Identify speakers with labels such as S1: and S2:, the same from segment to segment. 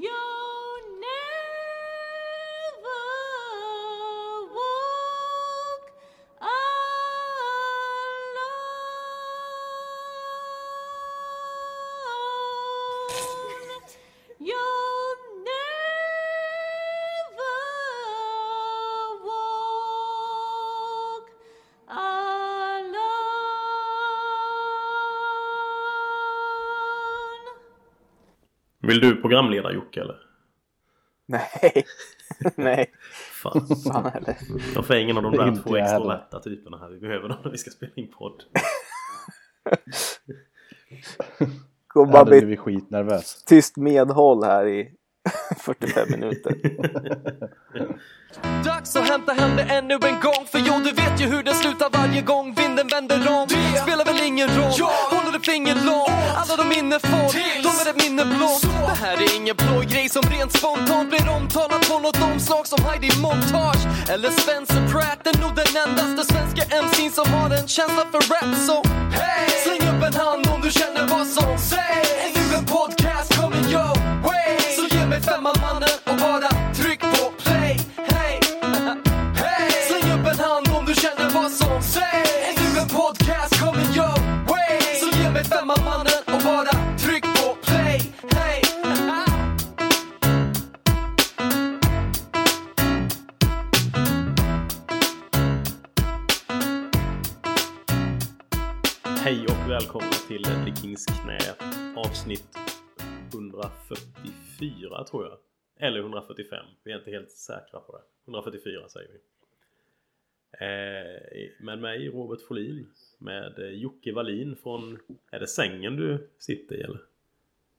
S1: Yo!
S2: Vill du programleda Jocke eller?
S3: Nej, nej.
S2: Fan.
S3: Fan heller.
S2: Varför är ingen av de där två extroverta typerna här? Vi behöver dem när vi ska spela in podd.
S4: Jag
S3: bara bli
S4: skitnervös.
S3: tyst medhåll här i 45 minuter.
S5: Dags att hämta hem det ännu en gång För jo, du vet ju hur det slutar varje gång vinden vänder om Det spelar väl ingen roll, finger långt Alla de minne får, de är ett minne blått. Det här är ingen plojgrej som rent spontant blir omtalat på något omslag som Heidi Montage. Eller Spencer Pratt är nog den endaste svenska MC'n som har en känsla för rap. Så hey! släng upp en hand om du känner vad som sägs
S2: Knä avsnitt 144 tror jag. Eller 145. Vi är inte helt säkra på det. 144 säger vi. Eh, med mig Robert Folin. Med eh, Jocke Wallin från... Är det sängen du sitter i eller?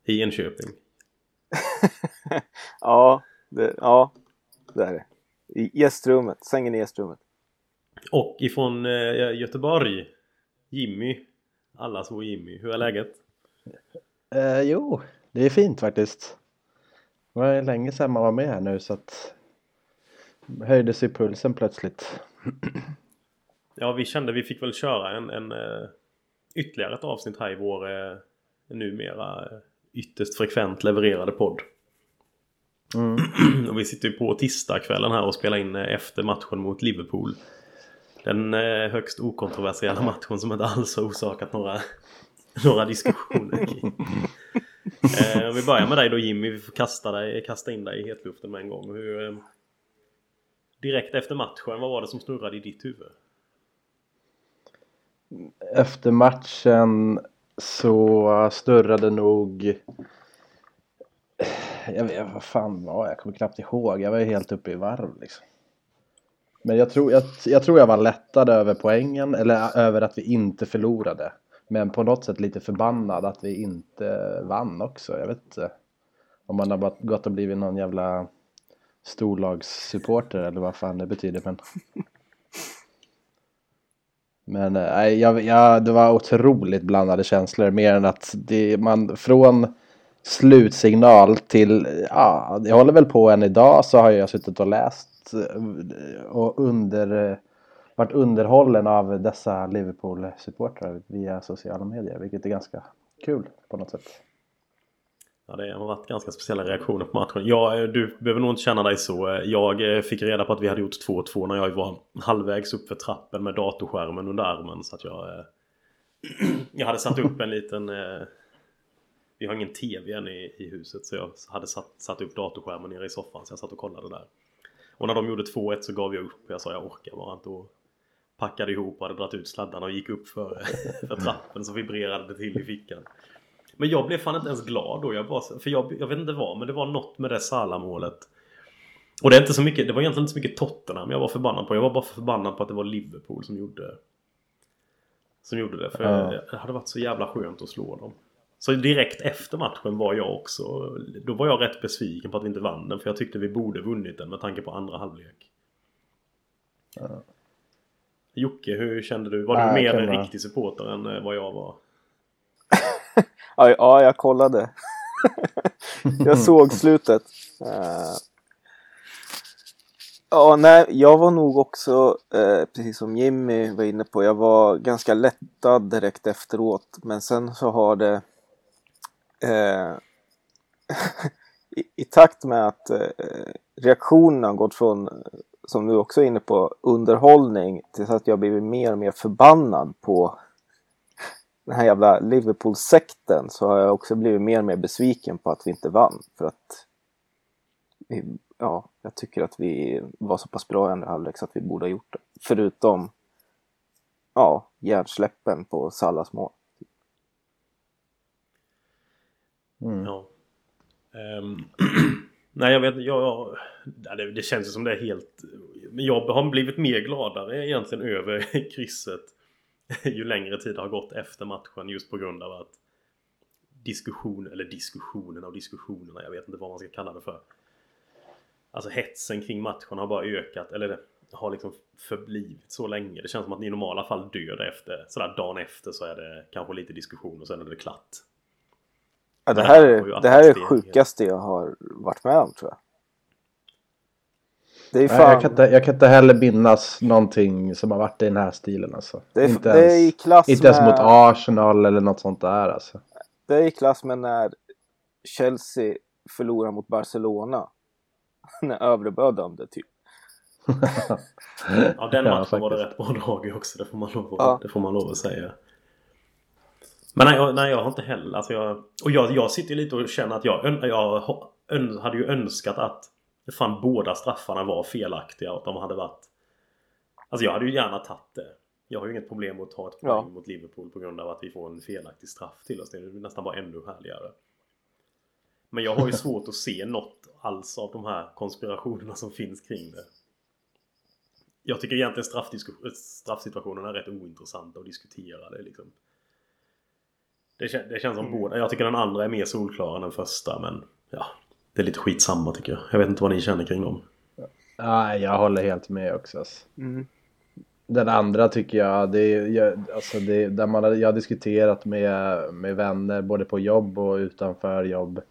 S2: I Enköping.
S3: Ja, det, ja, det är det. I gästrummet, sängen i gästrummet.
S2: Och ifrån eh, Göteborg. Jimmy. Allas vår Jimmy. Hur är läget?
S4: Eh, jo, det är fint faktiskt. Det var länge sedan man var med här nu så att höjde sig pulsen plötsligt.
S2: Ja, vi kände vi fick väl köra en, en eh, ytterligare ett avsnitt här i vår eh, numera eh, ytterst frekvent levererade podd. och vi sitter ju på tisdagskvällen här och spelar in efter matchen mot Liverpool. Den högst okontroversiella matchen som inte alls har orsakat några, några diskussioner kring. Eh, om vi börjar med dig då Jimmy, vi får kasta, dig, kasta in dig i hetluften med en gång. Hur, eh, direkt efter matchen, vad var det som snurrade i ditt huvud?
S4: Efter matchen så snurrade nog jag vet vad fan var jag? Kommer knappt ihåg. Jag var ju helt uppe i varv liksom. Men jag tror jag, jag tror jag var lättad över poängen eller över att vi inte förlorade. Men på något sätt lite förbannad att vi inte vann också. Jag vet inte. Om man har bara gått och blivit någon jävla storlagssupporter eller vad fan det betyder. Men, men äh, nej, jag, jag, det var otroligt blandade känslor. Mer än att det, man från slutsignal till, ja, jag håller väl på än idag så har jag suttit och läst eh, och under, varit underhållen av dessa Liverpool-supportrar via sociala medier. Vilket är ganska kul på något sätt.
S2: Ja, det har varit ganska speciella reaktioner på matchen. Ja, eh, du behöver nog inte känna dig så. Eh, jag eh, fick reda på att vi hade gjort 2-2 när jag var halvvägs upp för trappen med datorskärmen under armen. Så att jag... Jag hade satt upp en liten... Vi har ingen TV än i, i huset så jag hade satt, satt upp datorskärmen nere i soffan så jag satt och kollade där. Och när de gjorde 2-1 så gav jag upp. Jag sa jag orkar bara inte och packade ihop och hade dragit ut sladdarna och gick upp för, för trappen så vibrerade det till i fickan. Men jag blev fan inte ens glad då. Jag bara, för jag, jag vet inte vad, men det var något med det Salah-målet. Och det är inte så mycket, det var egentligen inte så mycket Tottenham jag var förbannad på. Jag var bara förbannad på att det var Liverpool som gjorde Som gjorde det. För
S4: Ja.
S2: det hade varit så jävla skönt att slå dem. Så direkt efter matchen var jag också Då var jag rätt besviken på att vi inte vann den. För jag tyckte vi borde vunnit den med tanke på andra halvlek. Jocke, hur kände du? Var du mer en riktig supporter än eh, vad jag var?
S3: Ja, ja jag kollade. jag såg slutet. Eh, Ja, nej, jag var nog också, eh, precis som Jimmy var inne på, jag var ganska lättad direkt efteråt. Men sen så har det eh, i, i takt med att eh, reaktionerna gått från, som du också är inne på, underhållning till att jag blivit mer och mer förbannad på den här jävla Liverpool-sekten så har jag också blivit mer och mer besviken på att vi inte vann. För att vi, ja, jag tycker att vi var så pass bra i andra halvlek så att vi borde ha gjort det. Förutom ja, hjärnsläppen på Sallas mål.
S4: Mm.
S2: Ja. Ehm, nej, jag vet jag, ja, det, det känns ju som det är helt... Men jag har blivit mer gladare egentligen över krysset ju längre tid det har gått efter matchen just på grund av att diskussion, eller diskussionerna och diskussionerna, jag vet inte vad man ska kalla det för. Alltså hetsen kring matchen har bara ökat, eller det har liksom förblivit så länge. Det känns som att i normala fall dör det efter, sådär dagen efter så är det kanske lite diskussion och sen är det klart.
S3: Ja, det, här, är- det här är det sjukaste jag har varit med om tror jag. Det är
S4: Nej,
S3: fan,
S4: jag, kan inte, jag kan inte heller minnas någonting som har varit i den här stilen alltså.
S3: det är,
S4: inte
S3: det är
S4: ens,
S3: i klass
S4: inte ens
S3: med,
S4: mot Arsenal eller något sånt där alltså.
S3: Det är i klass med när Chelsea förlorar mot Barcelona. när Övrebö dömde typ.
S2: Ja den
S4: Ja,
S2: matchen var det rätt bra drag i också, det får man lov
S3: Ja.
S2: det får man lov att säga. Men nej, nej, jag har inte heller... Alltså jag, och jag, jag sitter lite och känner att jag, ön, jag ön, hade ju önskat att fan båda straffarna var felaktiga och att de hade varit... Alltså jag hade ju gärna tagit det. Jag har ju inget problem med att ta ett poäng
S3: Ja.
S2: mot Liverpool på grund av att vi får en felaktig straff till oss. Det är nästan bara ännu härligare. Men jag har ju svårt att se något alls av de här konspirationerna som finns kring det. Jag tycker egentligen straffsituationen är rätt ointressanta att diskutera. Det, liksom. Det, kän- det känns som båda. Jag tycker den andra är mer solklar än den första men ja. Det är lite skitsamma tycker jag. Jag vet inte vad ni känner kring dem.
S4: Nej, jag håller helt med också. Alltså.
S3: Mm.
S4: Den andra tycker jag, det är, jag, alltså det, där man, har- jag har diskuterat med, med vänner både på jobb och utanför jobb.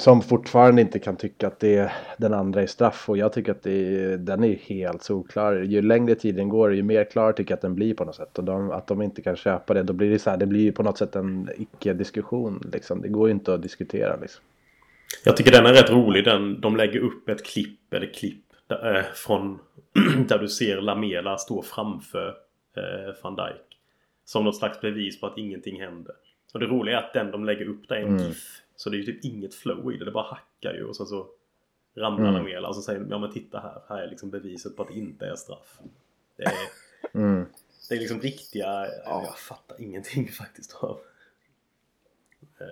S4: Som fortfarande inte kan tycka att det, den andra är straff och jag tycker att det, den är helt solklar. Ju längre tiden går ju mer klar tycker jag att den blir på något sätt. Och de, att de inte kan köpa det, då blir det så här, det blir ju på något sätt en icke-diskussion. Liksom. Det går ju inte att diskutera liksom.
S2: Jag tycker den är rätt rolig. Den, de lägger upp ett klipp, eller klipp, där, eh, från där du ser Lamela stå framför eh, van Dijk. Som något slags bevis på att ingenting händer. Och det roliga är att den de lägger upp där är en
S4: Mm.
S2: GIF. Så det är ju typ inget flow i det. Det bara hackar ju och så, så ramlar
S4: Mm.
S2: Lamela och så säger de ja men titta här. Här är liksom beviset på att det inte är straff. Det är,
S4: Mm.
S2: det är liksom riktiga... Jag fattar ingenting faktiskt av. Eh,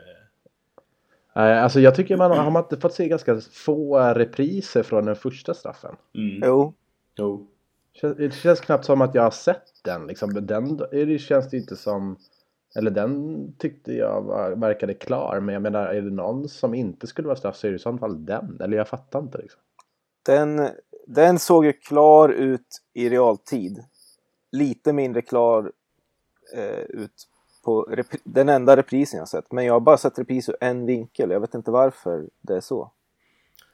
S4: Nej, Alltså jag tycker man har man inte fått se ganska få repriser från den första straffen.
S2: Mm.
S3: Jo,
S2: Jo.
S4: Det känns knappt som att jag har sett den. Liksom. Den det känns det inte som... Eller den tyckte jag var, verkade klar. Men jag menar, är det någon som inte skulle vara straff så är det i så fall den. Eller jag fattar inte liksom.
S3: den, den såg ju klar ut i realtid. Lite mindre klar eh, ut på rep- den enda reprisen jag sett. Men jag har bara sett repris ur en vinkel. Jag vet inte varför det är så.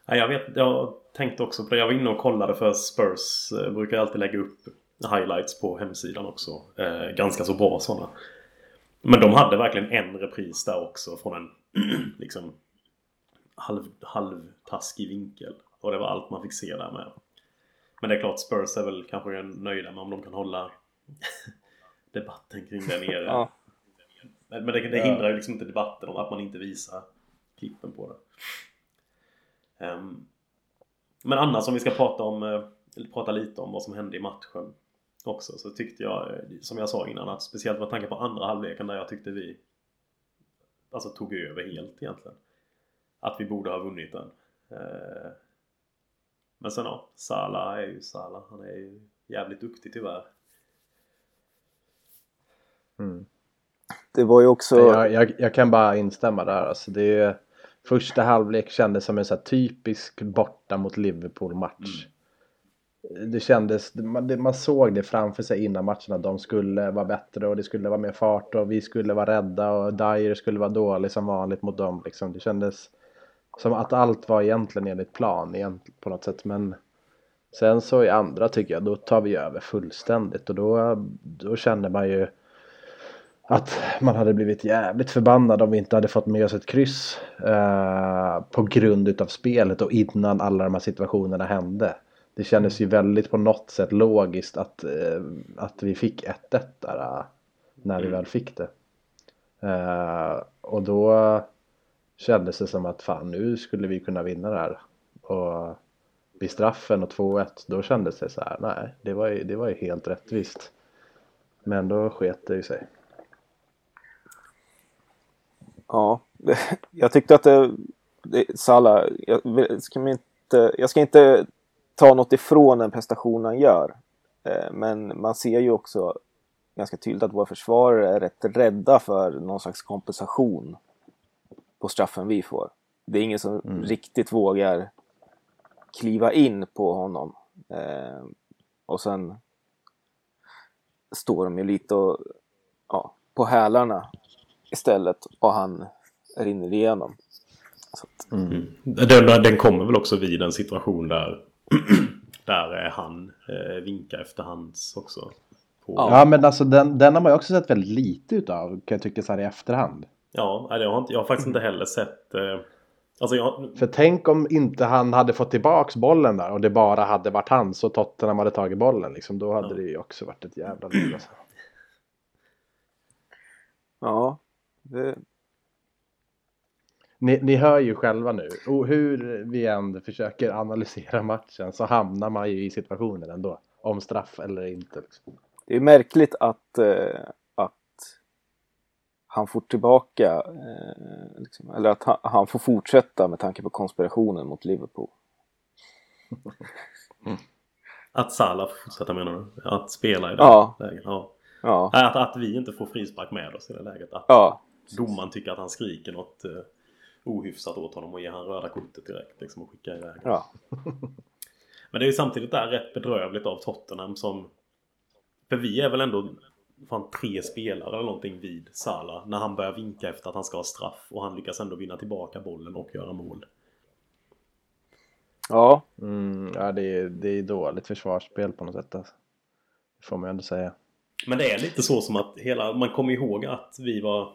S2: Ja, jag, vet, jag tänkte också på det. Jag var inne och kollade för Spurs eh, brukar alltid lägga upp highlights på hemsidan också. Eh, ganska så bra sådana. Men de hade verkligen en repris där också från en liksom halv, halvtaskig vinkel. Och det var allt man fick se där med. Men det är klart Spurs är väl kanske nöjda med om de kan hålla debatten kring det nere.
S3: Ja.
S2: Men det, det hindrar ju liksom inte debatten om att man inte visar klippen på det. Ehm, men annars om vi ska prata om eh, prata lite om vad som hände i matchen också så tyckte jag eh, som jag sa innan att speciellt med tanke på andra halvleken där jag tyckte vi alltså tog över helt egentligen. Att vi borde ha vunnit den. Eh, Men sen ja, Salah är ju Salah. Han är ju jävligt duktig tyvärr.
S4: Mm.
S3: Det var ju också...
S4: Jag, jag, jag kan bara instämma där. Alltså det är, första halvlek kändes som en så här typisk borta mot Liverpool-match. Det kändes, man, man såg det framför sig innan matchen att de skulle vara bättre och det skulle vara mer fart och vi skulle vara rädda och Dyer skulle vara dålig som vanligt mot dem. Liksom. Det kändes som att allt var egentligen enligt plan på något sätt. Men sen så i andra tycker jag då tar vi över fullständigt och då, då känner man ju att man hade blivit jävligt förbannad om vi inte hade fått med oss ett kryss eh, på grund utav spelet och innan alla de här situationerna hände. Det kändes ju väldigt på något sätt logiskt att, eh, att vi fick 1-1 där eh, när vi väl fick det. Eh, och då kändes det som att fan nu skulle vi kunna vinna det här. Och vid straffen och 2-1 då kändes det så här nej det var ju, det var ju helt rättvist. Men då sket det ju sig.
S3: Ja, jag tyckte att det, det Salah, jag ska, inte, jag ska inte ta något ifrån den prestation han gör. Eh, men man ser ju också ganska tydligt att våra försvarare är rätt rädda för någon slags kompensation på straffen vi får. Det är ingen som mm. riktigt vågar kliva in på honom. Eh, och sen står de ju lite och, ja, på hälarna istället och han rinner igenom.
S2: Att... Mm. Den, den kommer väl också vid en situation där, där han eh, vinkar efter hans också.
S4: På... Ja men alltså den, den har man ju också sett väldigt lite utav kan jag tycka så här i efterhand.
S2: Ja, jag har, inte, jag har faktiskt inte heller sett eh... Alltså jag...
S4: För tänk om inte han hade fått tillbaks bollen där och det bara hade varit han så Tottenham hade tagit bollen liksom. Då hade ja. det ju också varit ett jävla liv alltså.
S3: Ja, det...
S4: Ni, ni hör ju själva nu. Och hur vi än försöker analysera matchen så hamnar man ju i situationen ändå. Om straff eller inte. Liksom.
S3: Det är märkligt att, eh, att han får tillbaka, eh, liksom, eller att han, han, får fortsätta med tanke på konspirationen mot Liverpool.
S2: Mm. Att Salah får fortsätta menar du? Att spela i det
S3: ja.
S2: läget? Ja.
S3: ja.
S2: Att, att vi inte får frispark med oss i det läget? Att,
S3: ja
S2: domaren tycker att han skriker något uh, ohyfsat åt honom och ger han röda kortet direkt liksom och skickar iväg.
S3: Ja.
S2: Men det är ju samtidigt där rätt bedrövligt av Tottenham som... För vi är väl ändå fan tre spelare eller någonting vid Sala när han börjar vinka efter att han ska ha straff och han lyckas ändå vinna tillbaka bollen och göra mål.
S3: Ja.
S4: Mm, ja det är, det är dåligt försvarsspel på något sätt. Alltså. Det får man ju ändå säga.
S2: Men det är lite så som att hela, man kommer ihåg att vi var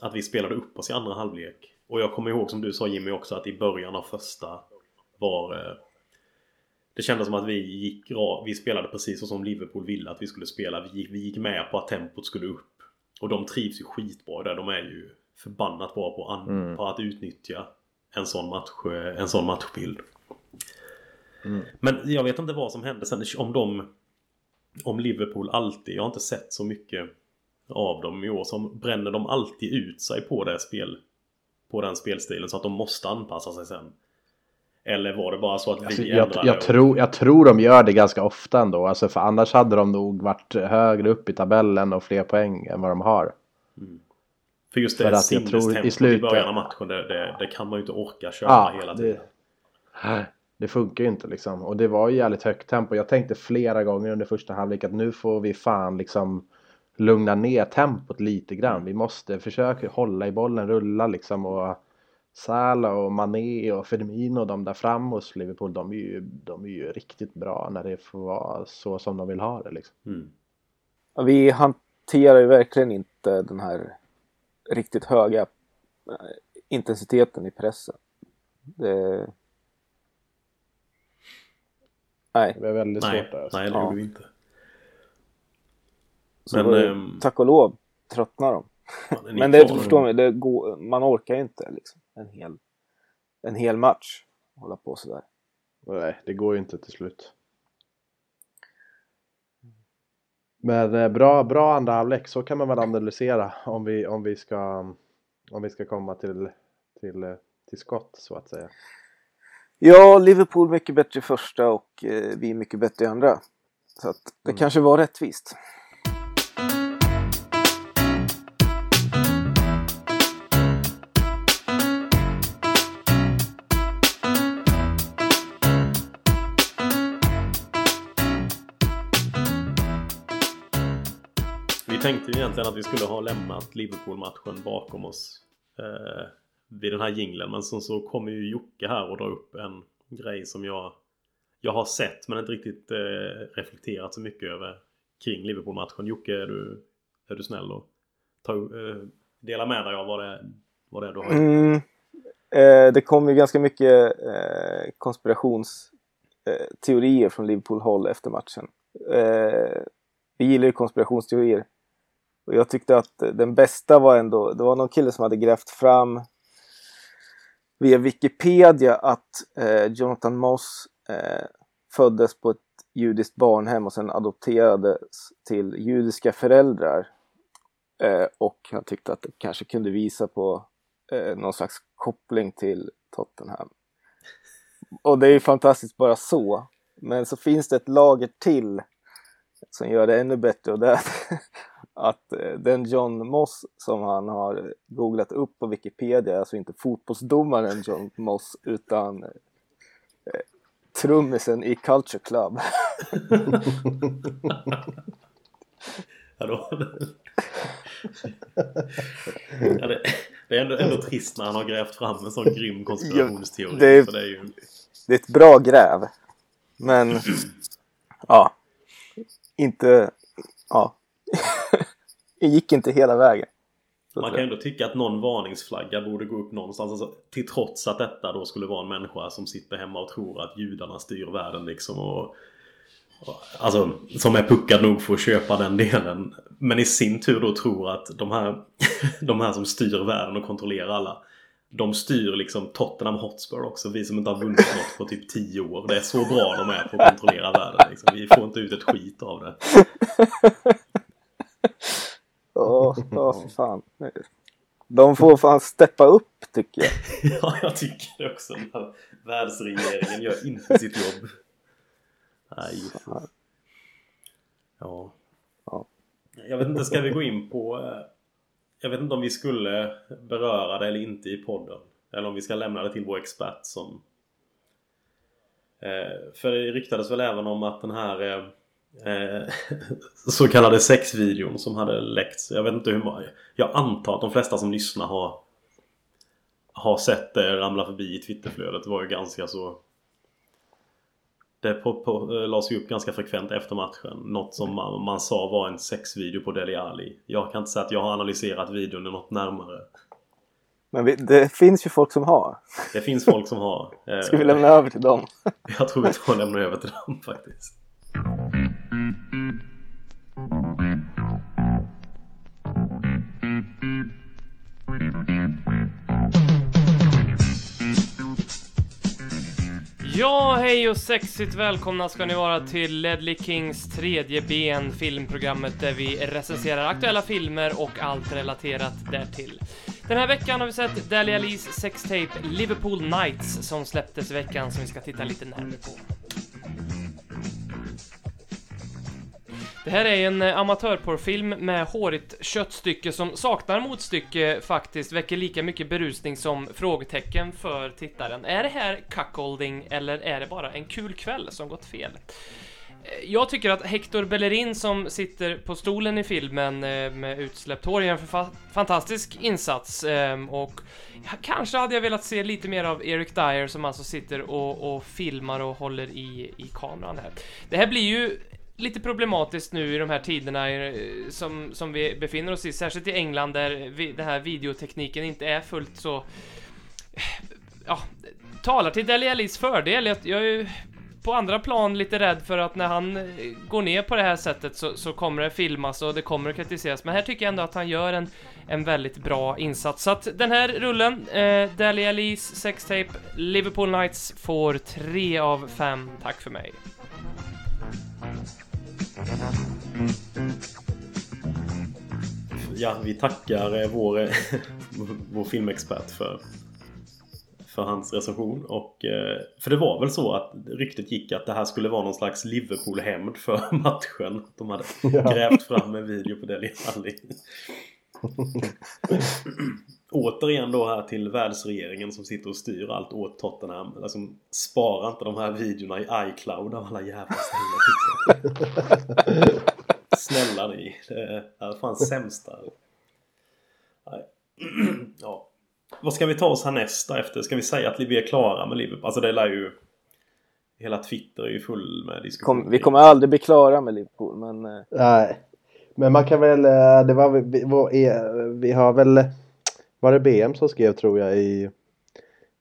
S2: att vi spelade upp oss i andra halvlek. Och jag kommer ihåg som du sa Jimmy också att i början av första var eh, det kändes som att vi gick Vi spelade precis så som Liverpool ville att vi skulle spela. Vi gick, vi gick med på att tempot skulle upp. Och de trivs ju skitbra där. De är ju förbannat bra på, an, mm. på att utnyttja en sån, match, eh, en sån matchbild. Mm. Men jag vet inte vad som hände sen om de Om Liverpool alltid, jag har inte sett så mycket av dem i år som bränner de alltid ut sig på det spel på den spelstilen så att de måste anpassa sig sen. Eller var det bara så att alltså, vi
S4: jag, ändrade? Jag, tror, jag tror de gör det ganska ofta ändå. Alltså för annars hade de nog varit högre upp i tabellen och fler poäng än vad de har.
S2: Mm. För just det för att jag tror i, slutet... i början av matchen, det, det, det, kan man ju inte orka köra ja, hela tiden.
S4: Det, det funkar ju inte liksom. Och det var ju jävligt högt tempo. Jag tänkte flera gånger under första halvlek att nu får vi fan liksom lugna ner tempot lite grann. Vi måste försöka hålla i bollen, rulla liksom och Salah och Mané och Firmino de där fram hos Liverpool de är, ju, de är ju riktigt bra när det får vara så som de vill ha det liksom.
S2: Mm.
S3: vi hanterar ju verkligen inte den här riktigt höga eh, intensiteten i pressen. Det... Nej.
S4: Det är väldigt
S2: nej,
S4: svårt.
S2: Alltså. Nej, det gjorde vi inte.
S3: Så Men, det, ähm, tack och lov tröttnar de. Men det förstår man, det går, man orkar ju inte liksom, en, hel, en hel match hålla på sådär.
S4: Nej, det går ju inte till slut. Men eh, bra, bra andra halvlek, så kan man väl analysera om vi, om vi, ska, om vi ska komma till, till, eh, till skott så att säga.
S3: Ja, Liverpool mycket bättre i första och eh, vi mycket bättre i andra. Så att det mm. kanske var rättvist.
S2: Tänkte ju egentligen att vi skulle ha lämnat Liverpool-matchen bakom oss eh, vid den här jinglen. Men sen så kommer ju Jocke här och drar upp en grej som jag jag har sett men inte riktigt eh, reflekterat så mycket över kring Liverpool-matchen. Jocke, är du, är du snäll och ta, eh, dela med dig av vad det, vad det är du har
S3: Mm. Eh, det kom ju ganska mycket eh, konspirationsteorier eh, från Liverpool-håll efter matchen. Eh, vi gillar ju konspirationsteorier. Och jag tyckte att den bästa var ändå, det var någon kille som hade grävt fram via Wikipedia att eh, Jonathan Moss eh, föddes på ett judiskt barnhem och sen adopterades till judiska föräldrar. Eh, och han tyckte att det kanske kunde visa på eh, någon slags koppling till Tottenham. Och det är ju fantastiskt bara så. Men så finns det ett lager till som gör det ännu bättre och det är att, eh, den John Moss som han har googlat upp på Wikipedia är alltså inte fotbollsdomaren John Moss utan eh, trummisen i Culture Club.
S2: Ja, det, det är ändå, ändå trist när han har grävt fram en sån grym konspirationsteori.
S3: Det är-
S2: det är ju,
S3: Det är ett bra gräv. Men ja, inte, ja, det gick inte hela vägen. Så
S2: man kan ju ändå tycka att någon varningsflagga borde gå upp någonstans. Alltså, till trots att detta då skulle vara en människa som sitter hemma och tror att judarna styr världen liksom. Och, och, alltså, som är puckad nog för att köpa den delen. Men i sin tur då tror att de här, de här som styr världen och kontrollerar alla. De styr liksom Tottenham Hotspur också. Vi som inte har vunnit något på typ 10 år. Det är så bra de är på att kontrollera världen. Liksom. Vi får inte ut ett skit av det.
S3: Åh, åh, för fan. De får fan steppa upp tycker jag.
S2: Ja, jag tycker det också. Här världsregeringen gör inte sitt jobb. Nej. Ja.
S3: Ja.
S2: Jag vet inte, ska vi gå in på... eh, Jag vet inte om vi skulle beröra det eller inte i podden. Eller om vi ska lämna det till vår expert som... Eh, För det ryktades väl även om att den här eh, så kallade sexvideon som hade läckts. Jag vet inte hur många. Jag antar att de flesta som lyssnar har har sett det ramla förbi i Twitterflödet. Det var ju ganska så... Det på, på, eh, lades ju upp ganska frekvent efter matchen. Något som man, man sa var en sexvideo på Deli Ali. Jag kan inte säga att jag har analyserat videon något närmare.
S3: Men vi, det finns ju folk som har.
S2: Det finns folk som har. eh,
S3: Ska vi lämna över till dem?
S2: Jag tror vi tar och lämnar över till dem faktiskt.
S6: Hej och sexigt välkomna ska ni vara till Ledley Kings tredje ben, filmprogrammet där vi recenserar aktuella filmer och allt relaterat därtill. Den här veckan har vi sett Dali Alis sextape Liverpool Nights som släpptes i veckan som vi ska titta lite närmare på. Det här är en eh, amatörporrfilm med hårigt köttstycke som saknar motstycke faktiskt, väcker lika mycket berusning som frågetecken för tittaren. Är det här cuckolding eller är det bara en kul kväll som gått fel? Eh, jag tycker att Hector Bellerin som sitter på stolen i filmen eh, med utsläppt hår gör en fa- fantastisk insats ehm, och kanske hade jag velat se lite mer av Eric Dyer som alltså sitter och, och filmar och håller i, i kameran här. Det här blir ju lite problematiskt nu i de här tiderna eh, som, som vi befinner oss i, särskilt i England där vi, den här videotekniken inte är fullt så eh, ja, talar till Deli Alis fördel. Jag, jag är ju på andra plan lite rädd för att när han eh, går ner på det här sättet så, så kommer det filmas och det kommer att kritiseras. Men här tycker jag ändå att han gör en, en väldigt bra insats. Så att den här rullen, eh, Deli Alis sextape Liverpool Nights får 3 av 5. Tack för mig.
S2: Ja, vi tackar eh, vår, eh, vår filmexpert för, för hans recension. Och, eh, för det var väl så att ryktet gick att det här skulle vara någon slags Liverpool-hämnd för matchen. De hade
S4: Ja.
S2: grävt fram en video på Deli Alli. Återigen då här till världsregeringen som sitter och styr allt åt Tottenham. Alltså, spara inte de här videorna i iCloud av alla jävla ställen. Liksom. Snälla ni. Det är fan sämsta. Nej. ja. Vad ska vi ta oss härnäst efter? Ska vi säga att vi är klara med Liverpool? Alltså det lär ju... Hela Twitter är ju full med diskussioner.
S3: Kom, vi kommer aldrig bli klara med Liverpool, men eh,
S4: Nej. Men man kan väl, eh, det var, vi, vad är- vi har väl, var det BM som skrev tror jag i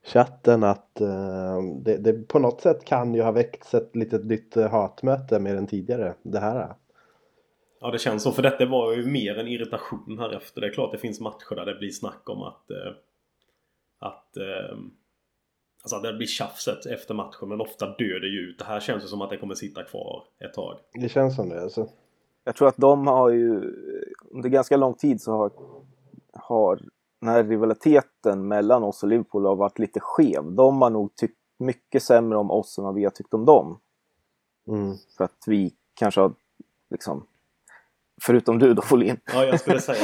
S4: chatten att eh, det, det på något sätt kan ju ha väckts ett litet nytt eh, hatmöte mer än tidigare. Det här.
S2: Ja det känns så för detta var ju mer en irritation här efter. Det är klart det finns matcher där det blir snack om att eh, Att eh, Alltså att det blir tjafset efter matchen men ofta dör det ju ut. Det här känns ju som att det kommer sitta kvar ett tag.
S4: Det känns som det alltså.
S3: Jag tror att de har ju under ganska lång tid så har, har den här rivaliteten mellan oss och Liverpool har varit lite skev. De har nog tyckt mycket sämre om oss än vad vi har tyckt om dem.
S4: Mm.
S3: För att vi kanske har liksom Förutom du då Folin.
S2: Ja jag skulle säga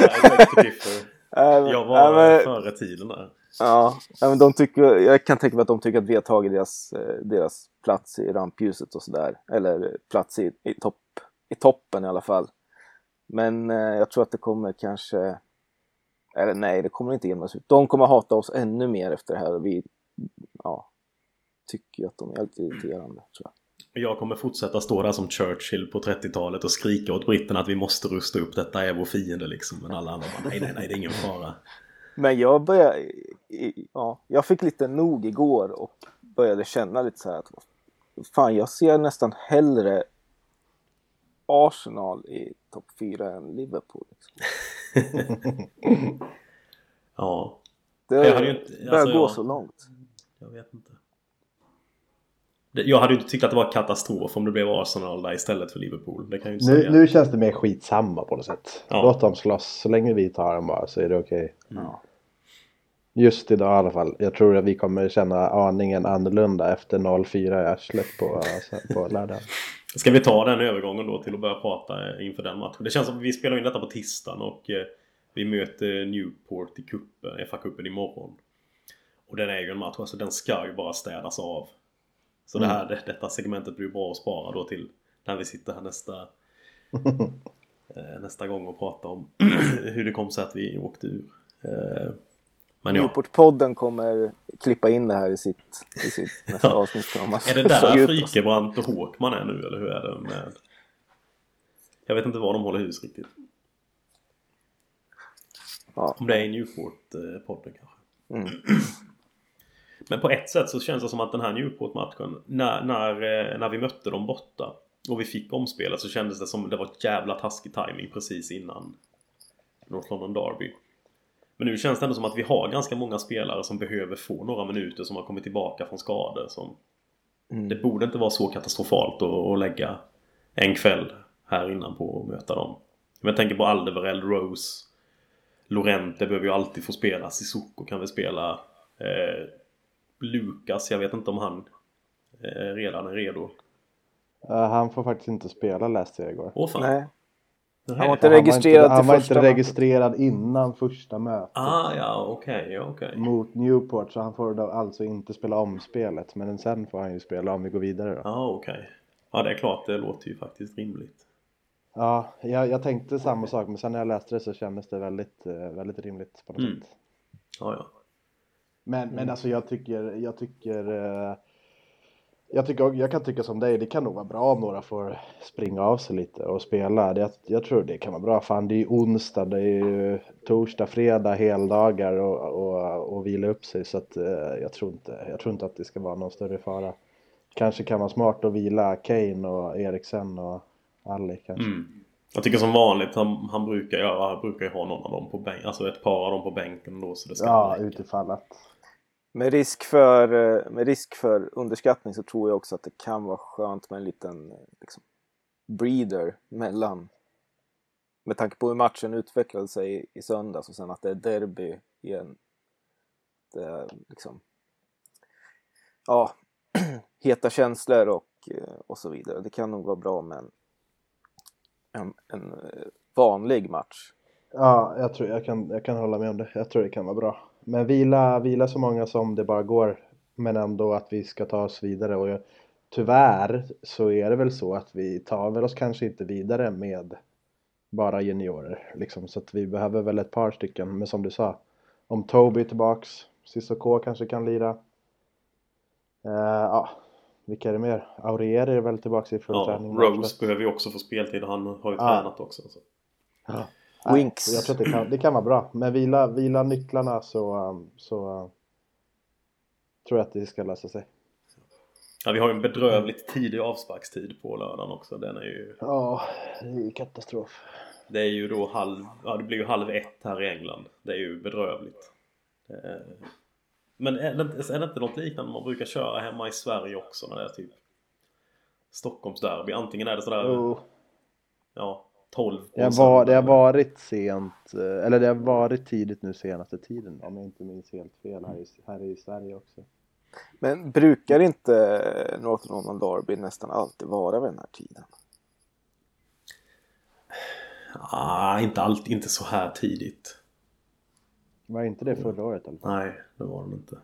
S2: I differ. Jag var
S3: Äh, men-
S2: före tiden där.
S3: Ja, men de tycker, jag kan tänka mig att de tycker att vi har tagit deras, eh, deras plats i rampljuset och sådär. Eller plats i, i, topp, i toppen i alla fall. Men eh, jag tror att det kommer kanske... Eller nej, det kommer inte jämnas ut. De kommer hata oss ännu mer efter det här. Vi ja, tycker att de är lite irriterande. Tror jag.
S2: Jag kommer fortsätta stå där som Churchill på 30-talet och skrika åt britterna att vi måste rusta upp. Detta är vår fiende liksom. Men alla andra bara nej, nej, nej, det är ingen fara.
S3: Men jag började... Ja, jag fick lite nog igår och började känna lite så här att fan, jag ser nästan hellre Arsenal i topp 4 än Liverpool. Liksom.
S2: Ja,
S3: Det
S2: Jag hade ju inte-
S3: börjar
S2: alltså,
S3: gå
S2: jag-
S3: så långt.
S2: jag vet inte. Jag hade ju inte tyckt att det var katastrof om det blev Arsenal där istället för Liverpool. Det kan jag inte
S4: Nu,
S2: säga.
S4: nu känns det mer skitsamma på något sätt.
S2: Ja.
S4: Låt dem slåss. Så länge vi tar dem bara så är det okej.
S3: Ja.
S4: Just idag i alla fall. Jag tror att vi kommer känna aningen annorlunda efter 0-4 i arslet på, på lördag.
S2: Ska vi ta den övergången då till att börja prata eh, inför den matchen? Det känns som att vi spelar in detta på tisdagen och eh, vi möter Newport i kuppen, FA-cupen imorgon. Och den är ju en match, alltså den ska ju bara städas av. Så det här, det, detta segmentet blir bra att spara då till när vi sitter här nästa eh, nästa gång och pratar om hur det kom sig att vi åkte ur. Men ja,
S3: Newport-podden kommer klippa in det här i sitt, i sitt nästa
S2: Ja.
S3: avsnitt.
S2: är det där. Frikebrant och Håkman är nu eller hur är det med? Jag vet inte var de håller hus riktigt.
S3: Ja.
S2: Om det är i Newport-podden kanske.
S3: Mm.
S2: Men på ett sätt så känns det som att den här Newport-matchen när, när, eh, när vi mötte dem borta och vi fick omspelet så kändes det som det var ett jävla taskig timing precis innan North London Derby. Men nu känns det ändå som att vi har ganska många spelare som behöver få några minuter som har kommit tillbaka från skador. Som
S3: Mm.
S2: Det borde inte vara så katastrofalt att, att lägga en kväll här innan på att möta dem. Men jag tänker på Aldevarell, Rose, Lorente behöver ju alltid få spela. Sissoko kan väl spela. Eh, Lukas, jag vet inte om han eh, redan är redo.
S4: Ja, han får faktiskt inte spela läste jag igår.
S2: Åh fan.
S3: Nej,
S2: Nej.
S3: han var inte
S4: Han var inte,
S3: registrerad
S4: han var inte registrerad innan första mötet
S2: Ah ja, okej, ja, okej.
S4: mot Newport så han får då alltså inte spela om spelet men sen får han ju spela om vi går vidare då.
S2: Ja, okej. Ja, det är klart. Det låter ju faktiskt rimligt.
S4: Ja, jag, jag tänkte samma sak men sen när jag läste det så kändes det väldigt, eh, väldigt rimligt på något
S2: Mm.
S4: sätt.
S2: Ja, ja.
S4: Men, men alltså jag tycker, jag tycker, eh, jag tycker, jag kan tycka som dig, det kan nog vara bra om några får springa av sig lite och spela. Det, jag, jag tror det kan vara bra. Fan det är ju onsdag, det är ju torsdag, fredag, heldagar och, och, och vila upp sig så att eh, jag tror inte, jag tror inte att det ska vara någon större fara. Kanske kan vara smart att vila Kane och Eriksen och Ali kanske.
S2: Mm. Jag tycker som vanligt, han, han brukar göra, han brukar ju ha någon av dem på bänken. Alltså ett par av dem på bänken då så det ska
S4: Ja, utifall att.
S3: Med risk, för, eh, med risk för underskattning så tror jag också att det kan vara skönt med en liten eh, liksom, breeder mellan med tanke på hur matchen utvecklade sig i, i söndags och sen att det är derby igen. Det är liksom ja, heta känslor och, eh, och så vidare. Det kan nog vara bra med en, en, en vanlig match.
S4: Ja, jag tror jag kan, jag kan hålla med om det. Jag tror det kan vara bra. Men vila, vila så många som det bara går. Men ändå att vi ska ta oss vidare. Och jag, tyvärr så är det väl så att vi tar väl oss kanske inte vidare med bara juniorer. Liksom. Så att vi behöver väl ett par stycken. Men som du sa, om Toby är tillbaks, Cissoko kanske kan lira. Eh, ja, vilka är det mer? Aurier är väl tillbaks i full
S2: Ja,
S4: träning.
S2: Rose behöver ju också få speltid och han har ju
S4: Ja.
S2: tränat också. Så.
S4: Nej,
S3: Winks.
S4: Jag tror att det kan, det kan vara bra. Men vila, vila nycklarna så, um, så um, tror jag att det ska lösa sig.
S2: Ja, vi har ju en bedrövligt tidig avsparkstid på lördagen också. Den är ju...
S4: Ja, det är ju katastrof.
S2: Det är ju då halv... Ja, det blir ju halv ett här i England. Det är ju bedrövligt. Är... Men är det, inte, är det inte något liknande man brukar köra hemma i Sverige också när det är typ Stockholmsderby? Antingen är det sådär...
S4: Jo,
S2: Ja, 12 på
S4: det, har var, det har
S2: eller-
S4: varit sent, eh, eller det har varit tidigt nu senaste tiden om jag inte minns helt fel här i, här i Sverige också.
S3: Men brukar inte North Norman Derby nästan alltid vara vid den här tiden?
S2: Ah, inte allt, inte så här tidigt.
S4: Var inte det förra året fall?
S2: Nej, det var den inte.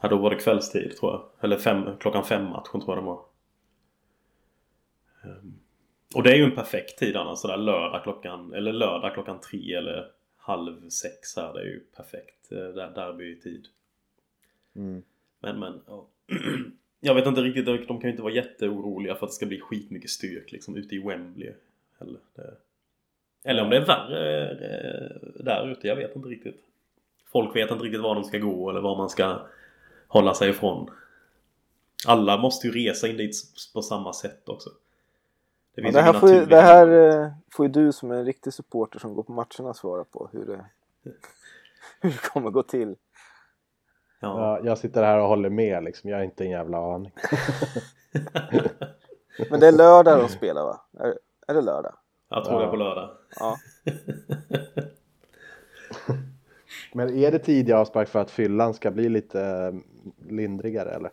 S2: Ja, då var det kvällstid tror jag. Eller fem, klockan fem matchen tror jag det var. Ehm, Och det är ju en perfekt tid annars. Sådär lördag klockan, eller lördag klockan tre eller halv sex här. Det är ju perfekt eh, där, derbytid.
S4: Mm.
S2: Men men, ja. Jag vet inte riktigt, de kan ju inte vara jätteoroliga för att det ska bli skitmycket styrk liksom ute i Wembley. Eller, det... eller om det är värre eh, där ute, jag vet inte riktigt. Folk vet inte riktigt var de ska gå eller var man ska hålla sig ifrån. Alla måste ju resa in dit på samma sätt också. Det,
S3: Ja, det, här får, ju- det här eh, får ju du som är en riktig supporter som går på matcherna svara på hur det, hur det kommer gå till.
S2: Ja.
S4: Ja, jag sitter här och håller med liksom, jag har inte en jävla aning.
S3: Men det är lördag de spelar va? Är, är det lördag?
S2: Jag tror det är på lördag.
S3: Ja.
S4: Men är det tidig avspark för att fyllan ska bli lite lindrigare eller?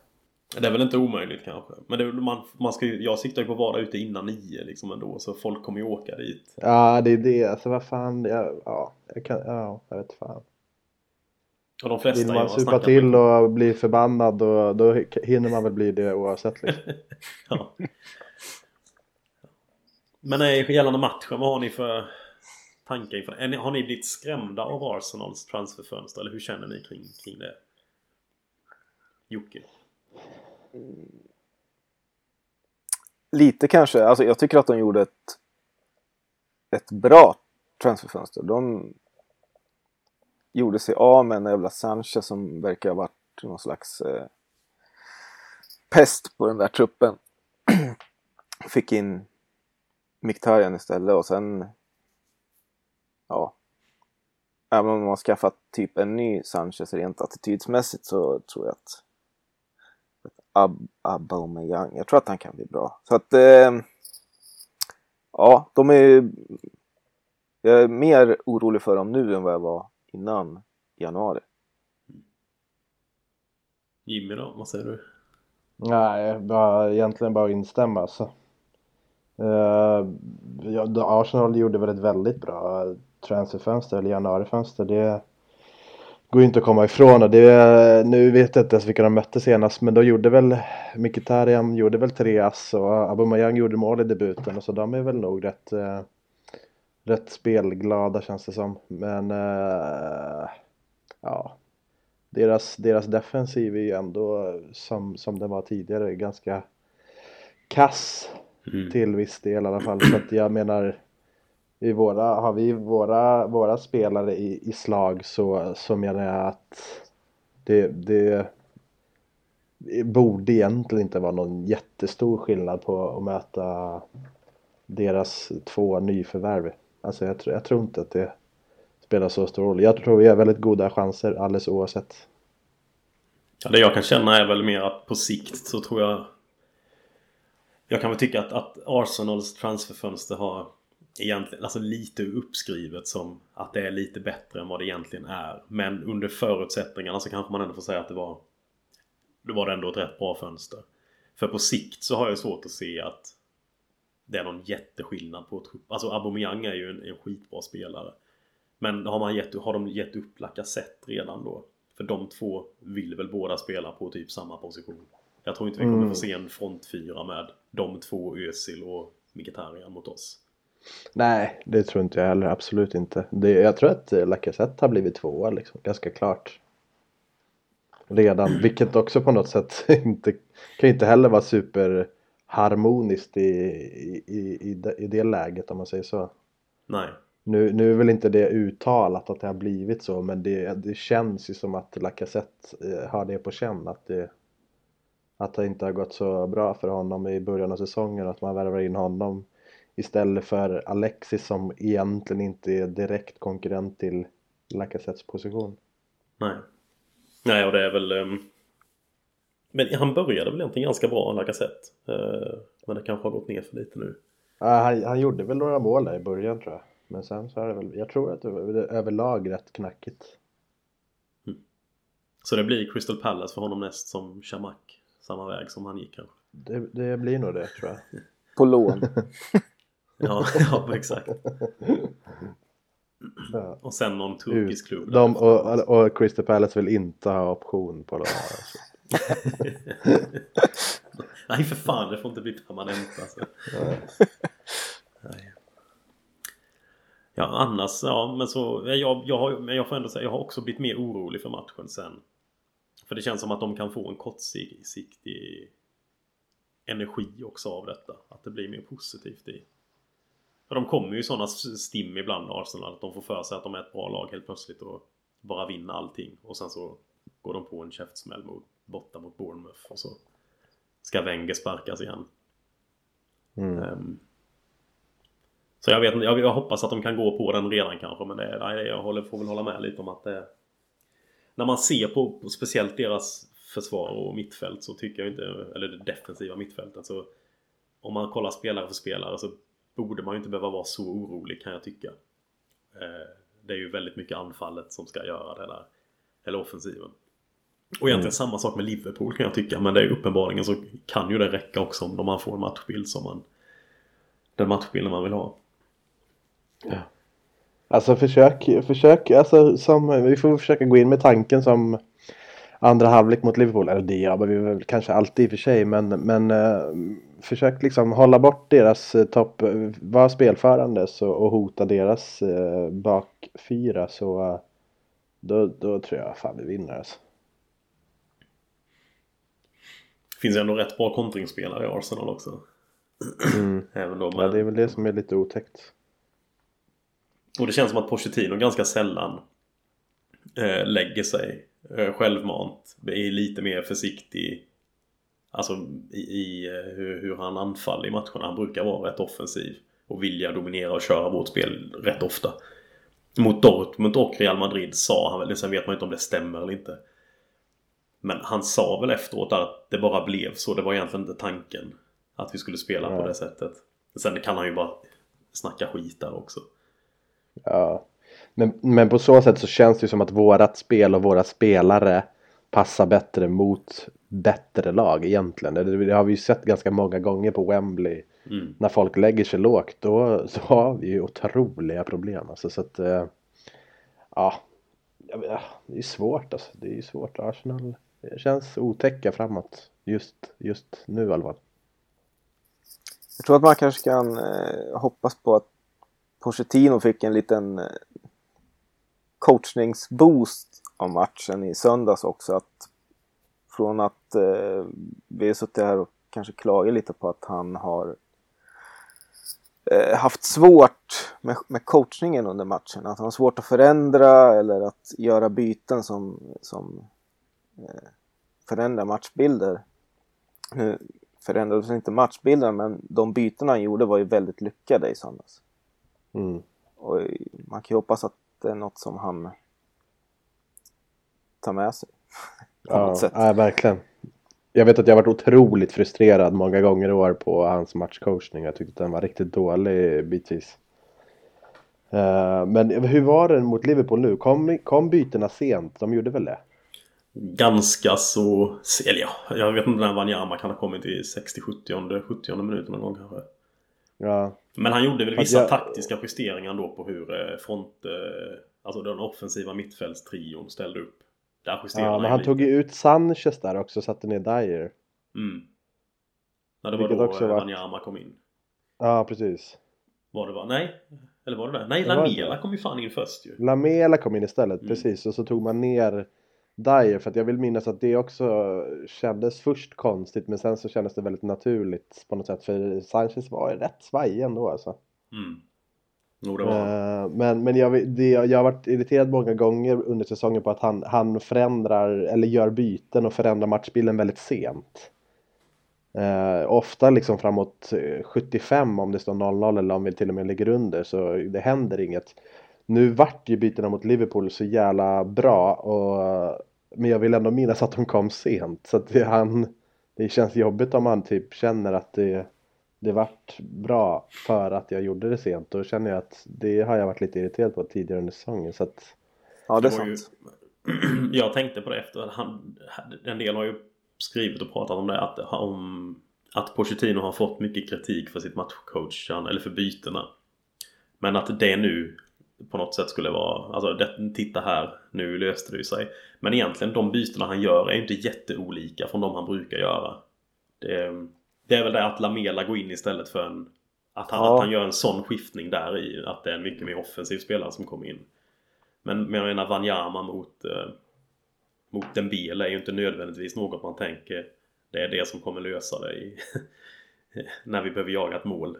S2: Det är väl inte omöjligt kanske. Men det, man, man ska ju, jag siktar ju på att vara ute innan nio liksom ändå. Så folk kommer ju åka dit.
S4: Ja, det är det. Alltså vad fan, jag, ja, jag kan, ja, jag vet fan.
S2: Och de flesta
S4: Vill man supa till
S2: med-
S4: och bli förbannad då, då hinner man väl bli det oavsett liksom.
S2: Ja. Men eh, gällande matchen, vad har ni för tankar inför ni, Har ni blivit skrämda av Arsenals transferfönster? Eller hur känner ni kring, kring det? Jocke?
S3: Lite kanske. Alltså jag tycker att de gjorde ett, ett bra transferfönster. De gjorde sig av med en jävla Sanchez som verkar ha varit någon slags eh, pest på den där truppen. Fick in Mkhitaryan istället och sen ja även om de har skaffat typ en ny Sanchez rent attitydsmässigt så tror jag att Ab Aubameyang. Jag tror att han kan bli bra. Så att eh, ja, de är jag är mer orolig för dem nu än vad jag var innan januari.
S2: Jimmy då? Vad säger du?
S4: Nej, bara, egentligen bara instämma alltså. Uh, ja, Arsenal gjorde väl ett väldigt bra transferfönster eller januarifönster. Det går ju inte att komma ifrån och det, nu vet jag inte ens vilka de mötte senast men då gjorde väl Mkhitaryan gjorde väl tre ass och Aubameyang gjorde mål i debuten och så de är väl nog rätt eh, rätt spelglada känns det som men eh, ja deras, deras defensiv är ju ändå som, som den var tidigare ganska kass
S2: Mm.
S4: till viss del i alla fall. Så att jag menar i våra, har vi våra, våra spelare i, i slag så, så menar jag att det, det borde egentligen inte vara någon jättestor skillnad på att möta deras två nyförvärv. Alltså jag, tror- jag tror inte att det spelar så stor roll. Jag tror vi har väldigt goda chanser alldeles oavsett.
S2: Ja, det jag kan känna är väl mer att på sikt så tror jag Jag kan väl tycka att, att Arsenals transferfönster har egentligen, alltså lite uppskrivet som att det är lite bättre än vad det egentligen är. Men under förutsättningarna så kanske man ändå får säga att det var Det var ändå ett rätt bra fönster. För på sikt så har jag svårt att se att det är någon jätteskillnad på trupp. Alltså Aubameyang är ju en, en skitbra spelare. Men har, man gett, har de gett upp Lacazette redan då? För de två vill väl båda spela på typ samma position. Jag tror inte vi kommer
S4: Mm.
S2: få se en frontfyra med de två Özil och Mkhitaryan mot oss.
S4: Nej, det tror inte jag heller. Absolut inte. Det, jag tror att eh, Lacazette har blivit tvåa liksom. Ganska klart. Redan. Vilket också på något sätt inte kan inte heller vara superharmoniskt i, i, i, i, det, i det läget om man säger så.
S2: Nej.
S4: Nu, nu är väl inte det uttalat att det har blivit så men det, det känns ju som att Lacazette eh, har det på känn att det att det inte har gått så bra för honom i början av säsongen att man värvar in honom istället för Alexis som egentligen inte är direkt konkurrent till Lacazettes position.
S2: Nej. Nej, och det är väl... ehm, Men han började väl egentligen ganska bra, Lacazette. Eh, Men det kanske har gått ner för lite nu.
S4: Ja, han, han gjorde väl några mål där i början tror jag. Men sen så är det väl, jag tror att det var är överlag rätt knackigt.
S2: Så det blir Crystal Palace för honom näst som Chamak. Samma väg som han gick kanske.
S4: Det, det blir nog det tror jag.
S3: På lån.
S2: Ja, ja exakt.
S4: Ja.
S2: Och sen någon turkisk klubb.
S4: De, och, och Crystal Palace vill inte ha option på de här. Alltså.
S2: Nej för fan, det får inte bli permanent alltså. Nej. Ja annars, ja men så, jag, jag, har, men jag får ändå säga, jag har också blivit mer orolig för matchen sen. För det känns som att de kan få en kortsiktig energi också av detta. Att det blir mer positivt i. För de kommer ju sådana stim ibland Arsenal att de får för sig att de är ett bra lag helt plötsligt och bara vinner allting. Och sen så går de på en käftsmäll mot, borta mot Bournemouth och så ska Wenger sparkas igen.
S4: Mm.
S2: Ehm, så jag vet inte, jag, jag hoppas att de kan gå på den redan kanske men det, nej, jag håller, får väl hålla med lite om att det När man ser på, på speciellt deras försvar och mittfält så tycker jag inte, eller det defensiva mittfältet så Om man kollar spelare för spelare så borde man ju inte behöva vara så orolig kan jag tycka. Eh, det är ju väldigt mycket anfallet som ska göra det där. Eller offensiven. Och egentligen samma sak med Liverpool kan jag tycka. Men det är uppenbarligen så kan ju det räcka också om man får en matchbild som man... Den matchbilden man vill ha.
S4: Alltså försök, försök, alltså som, vi får försöka gå in med tanken som andra halvlek mot Liverpool. Eller det gör vi väl kanske alltid i och för sig men, men eh, försök liksom hålla bort deras eh, topp, var spelförande så, och hota deras eh, bakfyra så eh, då, då tror jag fan vi vinner alltså.
S2: Finns ändå rätt bra kontringsspelare i Arsenal också. Även då
S4: Ja,
S2: med,
S4: det är väl det som är lite otäckt.
S2: Och det känns som att Pochettino ganska sällan eh, lägger sig eh, självmant. Är lite mer försiktig. Alltså i, i eh, hur, hur han anfaller i matcherna. Han brukar vara rätt offensiv. Och vilja dominera och köra vårt spel rätt ofta. Mot Dortmund och Real Madrid sa han väl, sen vet man inte om det stämmer eller inte. Men han sa väl efteråt att det bara blev så. Det var egentligen inte tanken. Att vi skulle spela på
S4: Nej.
S2: det sättet. Sen kan han ju bara snacka skit där också.
S4: Ja. Men, men på så sätt så känns det ju som att vårat spel och våra spelare passar bättre mot bättre lag egentligen. Det, det har vi ju sett ganska många gånger på Wembley.
S2: Mm.
S4: När folk lägger sig lågt då så har vi ju otroliga problem. Alltså, så att, eh, ja, det är svårt alltså. Det är ju svårt. Arsenal det känns otäcka framåt just, just nu i alla fall.
S3: Jag tror att man kanske kan eh, hoppas på att Pochettino fick en liten eh, coachningsboost av matchen i söndags också. Att från att eh, vi har suttit här och kanske klagat lite på att han har eh, haft svårt med, med coachningen under matchen. Att han har svårt att förändra eller att göra byten som, som eh, förändrar matchbilder. Nu förändrades inte matchbilden men de byten han gjorde var ju väldigt lyckade i söndags.
S4: Mm.
S3: Och man kan ju hoppas att det är något som han tar med sig. På
S4: Ja,
S3: något sätt.
S4: ja, verkligen. Jag vet att jag har varit otroligt frustrerad många gånger i år på hans matchcoachning. Jag tyckte att den var riktigt dålig bitvis. Eh, men hur var den mot Liverpool nu? Kom, kom bytena sent? De gjorde väl det?
S2: Ganska så... Eller ja, jag vet inte när Wanyama kan ha kommit i 60, 70, 70 minuten någon gång kanske.
S4: Ja,
S2: Men han gjorde väl vissa
S4: jag-
S2: taktiska justeringar då på hur eh, front... eh, Alltså den offensiva mittfältstrion ställde upp. Där justerade
S4: ja men han
S2: lite.
S4: tog ju ut Sanchez där också och satte ner Dyer.
S2: Mm. När det var
S4: Vilket
S2: då
S4: också
S2: eh,
S4: var-
S2: Wanyama kom in.
S4: Ja, precis.
S2: Var det va? Nej? Eller var det det? Nej,
S4: Det var
S2: Lamela kom ju fan in först ju.
S4: Lamela kom in istället,
S2: Mm.
S4: precis. Och så tog man ner Dyer för att jag vill minnas att det också kändes först konstigt men sen så kändes det väldigt naturligt på något sätt. För Sanchez var ju rätt svajig ändå alltså.
S2: Mm. Jo, det var
S4: eh, Men, men jag, det, jag har varit irriterad många gånger under säsongen på att han, han förändrar eller gör byten och förändrar matchbilden väldigt sent. Eh, ofta liksom framåt eh, 75 om det står 0-0 eller om vi till och med ligger under så det händer inget. Nu vart ju bytena mot Liverpool så jävla bra och, eh, men jag vill ändå minnas att de kom sent så att det, han, det känns jobbigt om han typ känner att det det vart bra för att jag gjorde det sent. Då känner jag att det har jag varit lite irriterad på tidigare under säsongen. Så att,
S3: Ja, det är
S2: ju-
S3: sant.
S2: Jag tänkte på det efter. Han, en del har ju skrivit och pratat om det. Att, om, att Pochettino har fått mycket kritik för sitt matchcoachande eller för bytena. Men att det nu på något sätt skulle vara, alltså det, titta här, nu löste det ju sig. Men egentligen de bytena han gör är inte jätteolika från de han brukar göra. Det, det är väl det att Lamela går in istället för en... Att han,
S3: Ja.
S2: att han gör en sån skiftning där i att det är en mycket mer offensiv spelare som kommer in. Men, men jag menar Wanyama mot, eh, mot Dembele är ju inte nödvändigtvis något man tänker det är det som kommer lösa det i, när vi behöver jaga ett mål.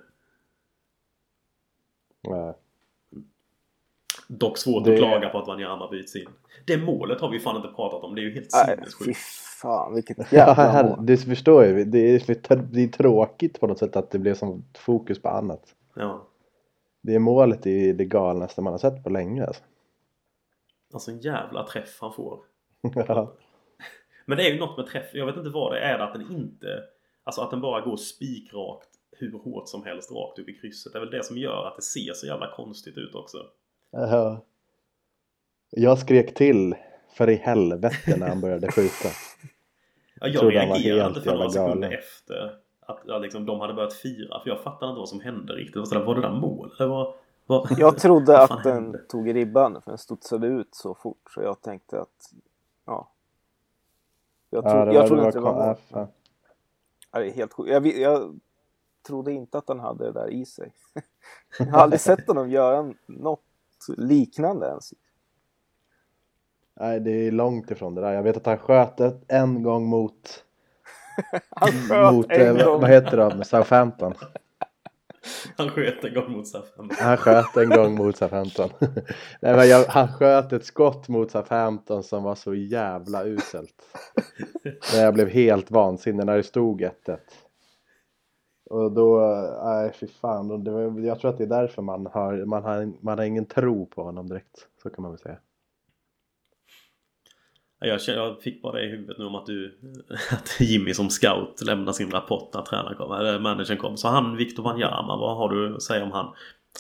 S4: eh,
S2: Dock svårt
S4: Det-
S2: att klaga på att Wanyama byts in. Det målet har vi fan inte pratat om. Det är ju helt
S3: Nej,
S2: sinnessjukt.
S3: Fan vilket
S4: ja,
S3: jävla mål.
S4: det förstår jag. Det är, det är tråkigt på något sätt att det blir som fokus på annat.
S2: Ja.
S4: Det är målet i det galnaste man har sett på länge. Alltså.
S2: Alltså en jävla träff han får.
S4: Ja.
S2: Men det är ju något med träff. Jag vet inte vad det är. Att den inte... Alltså att den bara går spikrakt hur hårt som helst rakt upp i krysset. Det är väl det som gör att det ser så jävla konstigt ut också.
S4: Ja. Jag skrek till för i helvete när han började skjuta.
S2: Ja, jag
S4: Trodde var
S2: reagerade inte för några sekunder efter att ja, liksom, de hade börjat fira. För jag fattade inte vad som hände riktigt. Var, sådär, var det där mål? Eller vad, vad,
S3: Jag trodde att den
S2: hände?
S3: tog ribban för den studsade ut så fort så jag tänkte att ja. Jag, tro,
S4: Ja, det
S3: jag
S4: var,
S3: trodde
S4: det
S3: inte det var
S4: var,
S3: mål.
S4: ja, fan.
S3: Ja, det är helt sjukt. Jag, jag trodde inte att han hade det där i sig. Jag har aldrig sett honom göra något liknande ens.
S4: Nej, det är långt ifrån det där. Jag vet att han sköt ett, en gång mot,
S3: Han sköt
S4: mot
S3: en
S4: eh,
S3: gång.
S4: vad heter de, Southampton.
S2: Han sköt en gång mot Southampton.
S4: Han sköt en gång mot Southampton. Nej, men jag, han sköt ett skott mot Southampton som var så jävla uselt. Där jag blev helt vansinnig när det stod 1-1. Och då, nej fy fan. Och Det var, jag tror att det är därför man har, man, har, man har ingen tro på honom direkt. Så kan man väl säga.
S2: Ja, Jag, känner- jag fick bara det i huvudet nu om att du att Jimmy som scout lämnar sin rapport när tränaren kom, eller managern kom. Så han, Victor Wanyama, vad har du att säga om han?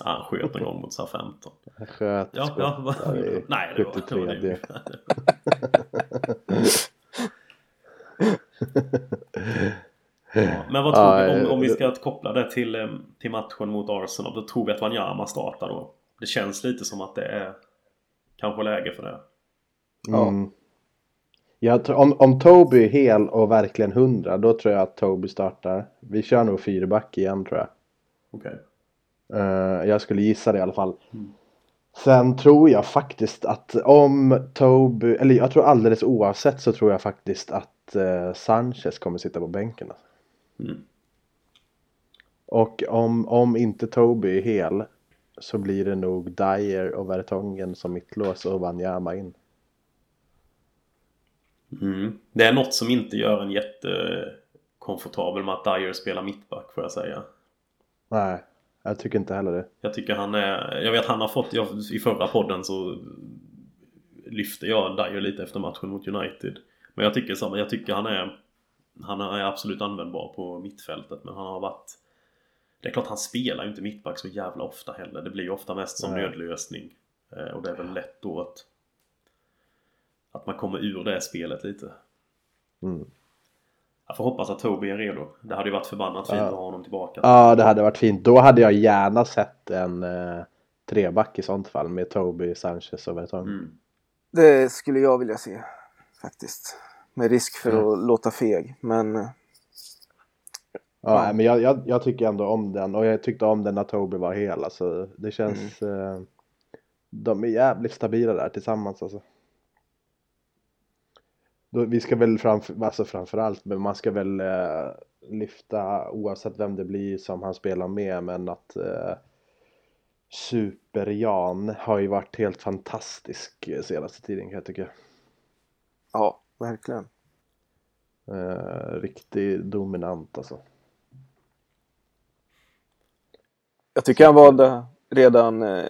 S2: Ja, han sköt en gång mot Southampton.
S4: Han sköt
S2: Ja,
S4: skott.
S2: ja,
S4: är
S2: nej det var, det var
S4: 73.
S2: det. Ja, men vad tror
S4: Ja,
S2: vi om, om vi
S4: eh,
S2: ska koppla det till, eh, till matchen mot Arsenal? Då tror vi att Wanyama startar då. Det känns lite som att det är kanske läge för det.
S4: Mm. Jag om, om Toby är hel och verkligen hundra då tror jag att Toby startar. Vi kör nog fyrback igen tror jag.
S2: Okej.
S4: Eh, jag skulle gissa det i alla fall. Sen tror jag faktiskt att om Toby, eller jag tror alldeles oavsett så tror jag faktiskt att eh, Sanchez kommer sitta på bänken. Alltså.
S2: Mm.
S4: Och om, om inte Toby är hel så blir det nog Dyer och Vertongen som mittlås och Wanyama in.
S2: Mm. Det är något som inte gör en jättekomfortabel med att Dyer spelar mittback får jag säga.
S4: Nej, jag tycker inte heller det.
S2: Jag tycker han är... Jag vet han har fått... Jag, I förra podden så lyfte jag Dyer lite efter matchen mot United. Men jag tycker samma. Jag tycker han är... Han är absolut användbar på mittfältet men han har varit... Det är klart han spelar ju inte mittback så jävla ofta heller. Det blir ju ofta mest som
S4: Nej.
S2: nödlösning. Eh, Och det är väl lätt då att... Att man kommer ur det spelet lite.
S4: Mm.
S2: Jag får hoppas att Toby är redo. Det hade ju varit förbannat fint
S4: Ja.
S2: att ha honom tillbaka.
S4: Ja, det hade varit fint. Då hade jag gärna sett en eh, treback i sånt fall med Toby, Sanchez och Vertongen.
S2: Mm.
S3: Det skulle jag vilja se faktiskt. Med risk för
S4: Ja.
S3: att låta feg. Men eh,
S4: Ja, men jag, jag, jag tycker ändå om den och jag tyckte om den när Toby var hel. Alltså, det känns... Eh, de är jävligt stabila där tillsammans alltså. Då, vi ska väl framför, alltså framförallt, men man ska väl eh, lyfta oavsett vem det blir som han spelar med, men att eh, Super-Jan har ju varit helt fantastisk eh, senaste tiden kan jag tycka.
S3: Ja, verkligen.
S4: Eh, riktigt dominant alltså.
S3: Jag tycker han var det redan, eh,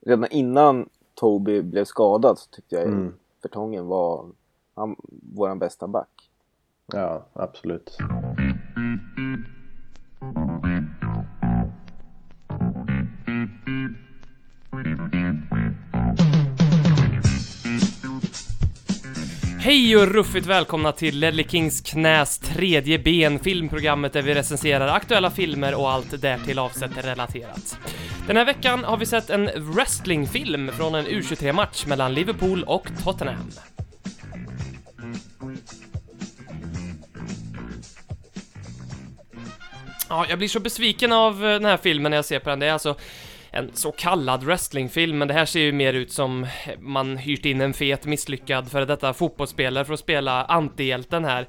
S3: redan innan Toby blev skadad så tyckte jag
S4: Mm.
S3: Vertongen var han, våran bästa back.
S4: Ja, absolut.
S6: Hej och ruffigt välkomna till Ledley Kings knäs tredje ben, filmprogrammet där vi recenserar aktuella filmer och allt därtill avsett relaterat. Den här veckan har vi sett en wrestlingfilm från en U23-match mellan Liverpool och Tottenham. Ja, jag blir så besviken av eh, den här filmen när jag ser på den. Det är alltså en så kallad wrestlingfilm, men det här ser ju mer ut som man hyrt in en fet misslyckad före detta fotbollsspelare för att spela antihjälten här.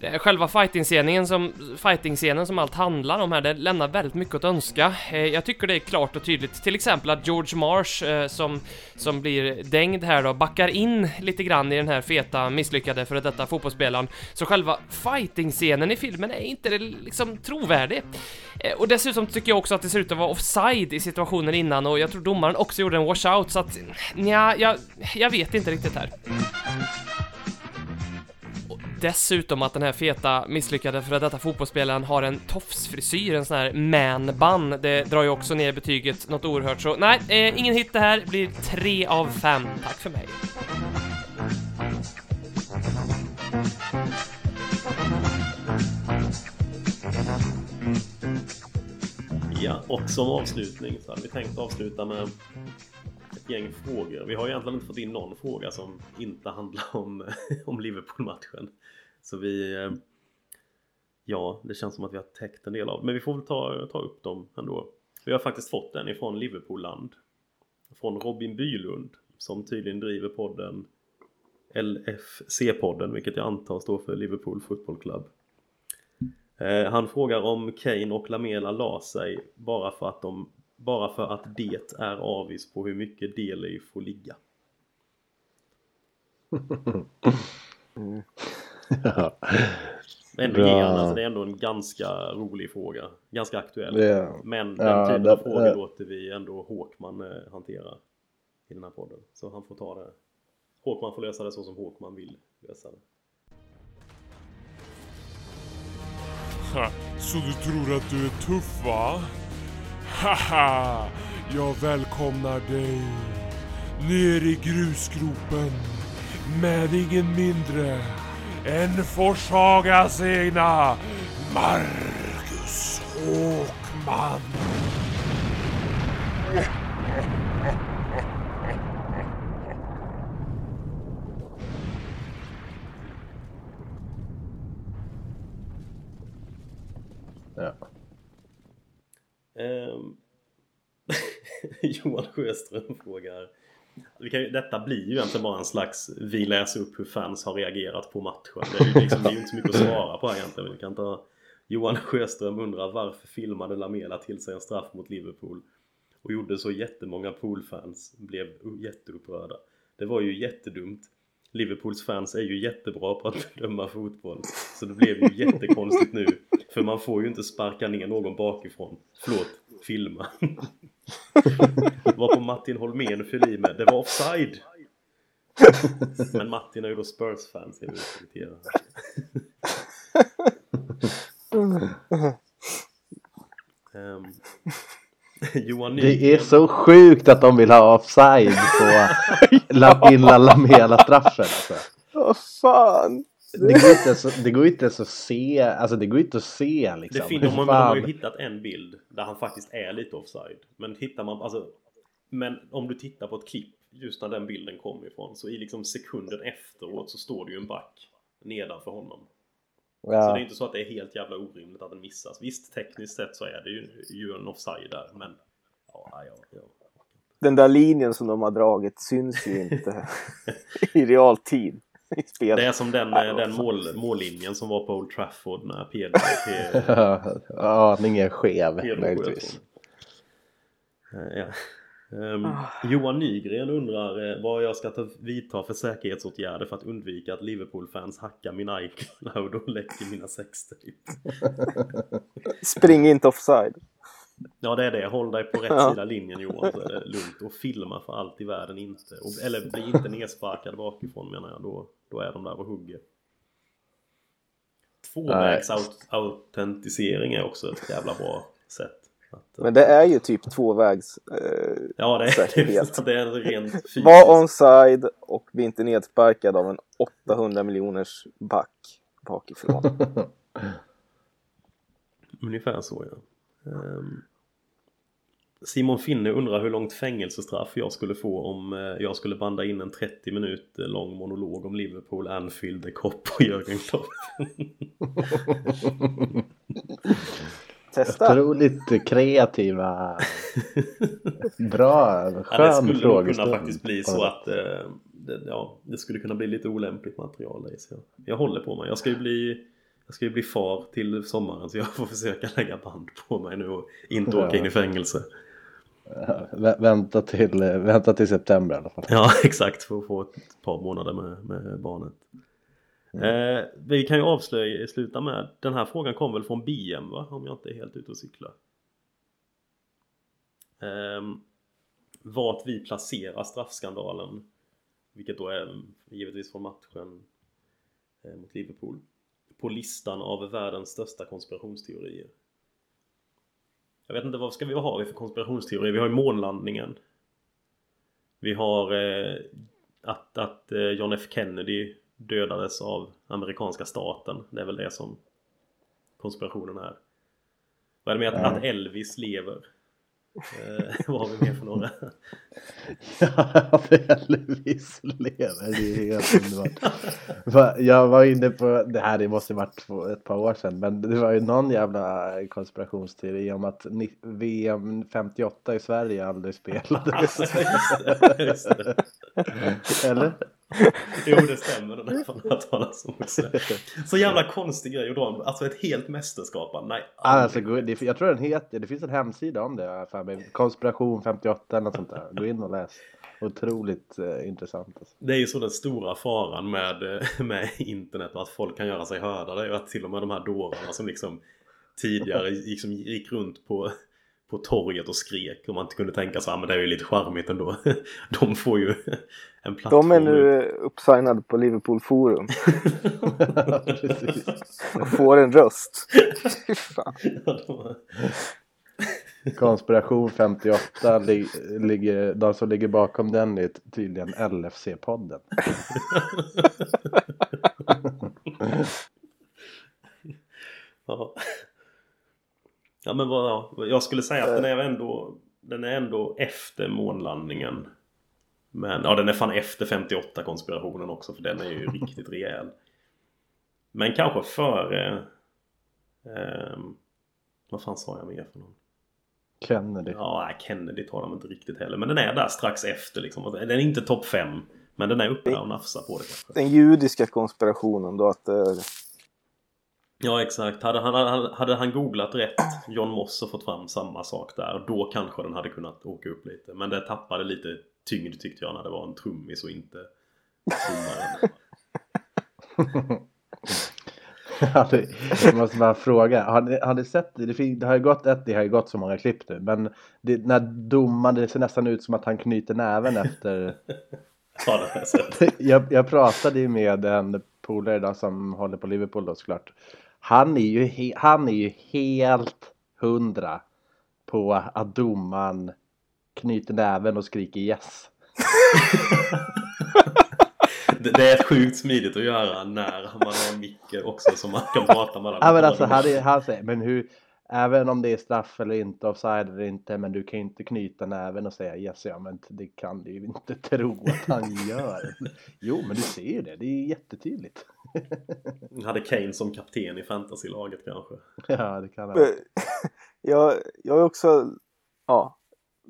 S6: Eh, själva fighting-scenen som, fighting som allt handlar om här, det lämnar väldigt mycket att önska. Eh, jag tycker det är klart och tydligt, till exempel att George Marsh eh, som, som blir dängd här då, backar in lite grann i den här feta misslyckade före detta fotbollsspelaren. Så själva fighting-scenen i filmen är inte liksom trovärdig. Och dessutom tycker jag också att det ser ut att vara offside i situationen innan och jag tror domaren också gjorde en washout så att nja, jag, jag vet inte riktigt här. Dessutom att den här feta misslyckade före detta fotbollsspelaren har en tofsfrisyr, en sån här man-bun. Det drar ju också ner betyget något oerhört så nej, eh, ingen hit det här, blir 3 av 5. Tack för mig.
S2: Ja, och som avslutning så hade vi tänkt avsluta med ett gäng frågor. Vi har egentligen inte fått in någon fråga som inte handlar om, om Liverpool-matchen. Så vi... Eh, ja, det känns som att vi har täckt en del av Men vi får väl ta, ta upp dem ändå. Vi har faktiskt fått en ifrån Liverpoolland. Från Robin Bylund som tydligen driver podden LFC-podden, vilket jag antar står för Liverpool Football Club. Eh, han frågar om Kane och Lamela la sig bara för att de bara för att det är avis på hur mycket Deli får ligga.
S4: Ja.
S2: Men ger han, alltså, det är ändå en ganska rolig fråga. Ganska aktuell.
S4: Det-
S2: Men den
S4: ja,
S2: typen
S4: det-
S2: av frågor
S4: det-
S2: låter vi ändå Håkman eh, hantera i den här podden. Så han får ta det. Håkman får lösa det så som Håkman vill lösa det.
S7: Ha, Så du tror att du är tuff va? Haha! Jag välkomnar dig ner i grusgropen med ingen mindre än Forshagas egna Marcus Håkman.
S4: Ja.
S2: Ehm, Johan Sjöström frågar ju- Detta blir ju egentligen bara en slags Vi läser upp hur fans har reagerat på matchen. Det är ju liksom, det är ju inte så mycket att svara på här egentligen. Vi kan ta Johan Sjöström undrar varför filmade Lamela till sig en straff mot Liverpool och gjorde så jättemånga poolfans blev jätteupprörda. Det var ju jättedumt. Liverpools fans är ju jättebra på att bedöma fotboll. Så det blev ju jättekonstigt nu. För man får ju inte sparka ner någon bakifrån. Förlåt, filma. Var på Martin Holmén fyll i med Det var offside. Men Martin är ju då Spurs-fans Jag vill irritera Ehm, Johan
S4: Det är
S2: Nygren
S4: så sjukt att de vill ha offside på La, Illa Lamela-straffen alltså.
S3: Vad fan!
S4: Det går inte ens, det går inte ens att se, alltså det går inte att se liksom.
S2: Det fin- de, har- de har ju hittat en bild där han faktiskt är lite offside. Men hittar man, alltså Men om du tittar på ett klipp just när den bilden kom ifrån så i liksom sekunden efteråt så står det ju en back nedanför honom. Så det är
S4: Ja,
S2: inte så att det är helt jävla orimligt att den missas. Visst, tekniskt sett så är det ju, ju en offside där, men ja, ja, ja.
S3: Den där linjen som de har dragit syns ju inte i realtid i spelet.
S2: Det är som den, eh, den mål, mållinjen som var på Old Trafford när Pedro, Pedro,
S4: aningen skev
S2: Pedro
S4: möjligtvis.
S2: sköt Eh, ja. Ehm,
S3: Ah.
S2: Johan Nygren undrar eh, vad jag ska ta, vidta för säkerhetsåtgärder för att undvika att Liverpool-fans hackar min iCloud och läcker mina sextape.
S3: Spring inte offside.
S2: Ja det är det, håll dig på rätt
S3: Ja.
S2: sida linjen Johan så är det lugnt. Och filma för allt i världen inte. Och, eller bli inte nedsparkad bakifrån menar jag. Då, då är de där och hugger. Tvåvägsautentisering är också ett jävla bra sätt. Att, eh,
S3: Men det är ju typ tvåvägs. Eh,
S2: ja det är,
S3: säkerhet.
S2: det är rent fysiskt.
S3: var onside och bli inte nedsparkad av en 800 miljoners back bakifrån.
S2: Ungefär så ja. Ehm, Simon Finne undrar hur långt fängelsestraff jag skulle få om eh, jag skulle banda in en 30 minuter lång monolog om Liverpool, Anfield, The Cop och Jörgen Klopp.
S3: Testa!
S4: Otroligt kreativa. Bra,
S2: Ja, det
S4: skön
S2: skulle
S4: frågestund.
S2: kunna faktiskt bli så att eh, det, ja, det skulle kunna bli lite olämpligt material där, så jag, jag håller på mig. Jag ska ju bli jag ska ju bli far till sommaren så jag får försöka lägga band på mig nu och inte åka
S4: Ja.
S2: in i fängelse.
S4: Vä- Vänta till, vänta till september i alla fall.
S2: Ja exakt för att få ett par månader med, med barnet. Mm. Eh, vi kan ju avslöja, sluta med, den här frågan kom väl från BM va? Om jag inte är helt ute och cyklar. Eh, vart vi placerar straffskandalen. Vilket då är givetvis från matchen eh, mot Liverpool. På listan av världens största konspirationsteorier. Jag vet inte vad ska vi ha för konspirationsteorier? Vi har ju månlandningen. Vi har eh, att, att eh, John F Kennedy dödades av amerikanska staten. Det är väl det som konspirationen är. Vad är det med att, att Elvis lever? Eh, vad har vi mer för några?
S4: Ja, Elvis lever. Det är helt underbart. Jag var inne på, det här det måste varit ett par år sedan, men det var ju någon jävla konspirationsteori om att VM 58 i Sverige aldrig spelades. Eller?
S2: Jo det stämmer, den har hört talas om också. Så jävla konstig grej att dra. Alltså ett helt mästerskap. Nej,
S4: Alltså, det, jag tror den heter, det finns en hemsida om det för mig. Konspiration 58 eller något sånt där. Gå in och läs. Otroligt eh, intressant. Alltså.
S2: Det är ju så den stora faran med, eh, med internet och att folk kan göra sig hörda. Det är ju att till och med de här dårarna som liksom tidigare liksom gick runt på, på torget och skrek och man inte kunde tänka sig att men det är ju lite charmigt ändå. De får ju en plattform
S3: De är nu uppsignade på Liverpool Forum och får en röst. Fy fan.
S4: Konspiration 58 lig, ligger, de som ligger bakom den är tydligen LFC-podden.
S2: Ja. Ja men vad, ja, jag skulle säga att den är ändå Den är ändå efter månlandningen. Men ja den är fan efter 58 konspirationen också för den är ju riktigt rejäl. Men kanske före ehm, Vad fan sa jag mer för någon?
S4: Kennedy.
S2: Ja Kennedy tar de inte riktigt heller. Men den är där strax efter liksom. Den är inte topp 5 Men den är uppe där och nafsar på det kanske.
S3: Den judiska konspirationen då att eh,
S2: Ja exakt, hade han, hade, han googlat rätt John Moss och fått fram samma sak där Då kanske den hade kunnat åka upp lite Men det tappade lite tyngd tyckte jag när det var en trummis och inte trummaren
S4: Ja, det- Jag måste bara fråga, har ni, har ni sett det? Det har ju gått ett, det har ju gått så många klipp nu, men det, när domaren, det ser nästan ut som att han knyter näven efter.
S2: Ja det har jag sett
S4: Jag, jag pratade ju med en polare idag som håller på Liverpool då såklart. Han är ju, han är ju helt hundra på att domaren knyter näven och skriker yes.
S2: det, det är sjukt smidigt att göra när man har en mick också som man kan prata med
S4: Ja men alltså han, är, han säger, men hur, även om det är straff eller inte, offside eller inte, men du kan ju inte knyta näven och säga yes, ja men det kan du ju inte tro att han gör. Jo men du ser ju det, det är jättetydligt.
S2: Hade Kane som kapten i fantasylaget kanske
S4: Ja det kan han.
S3: Jag, jag har också ja,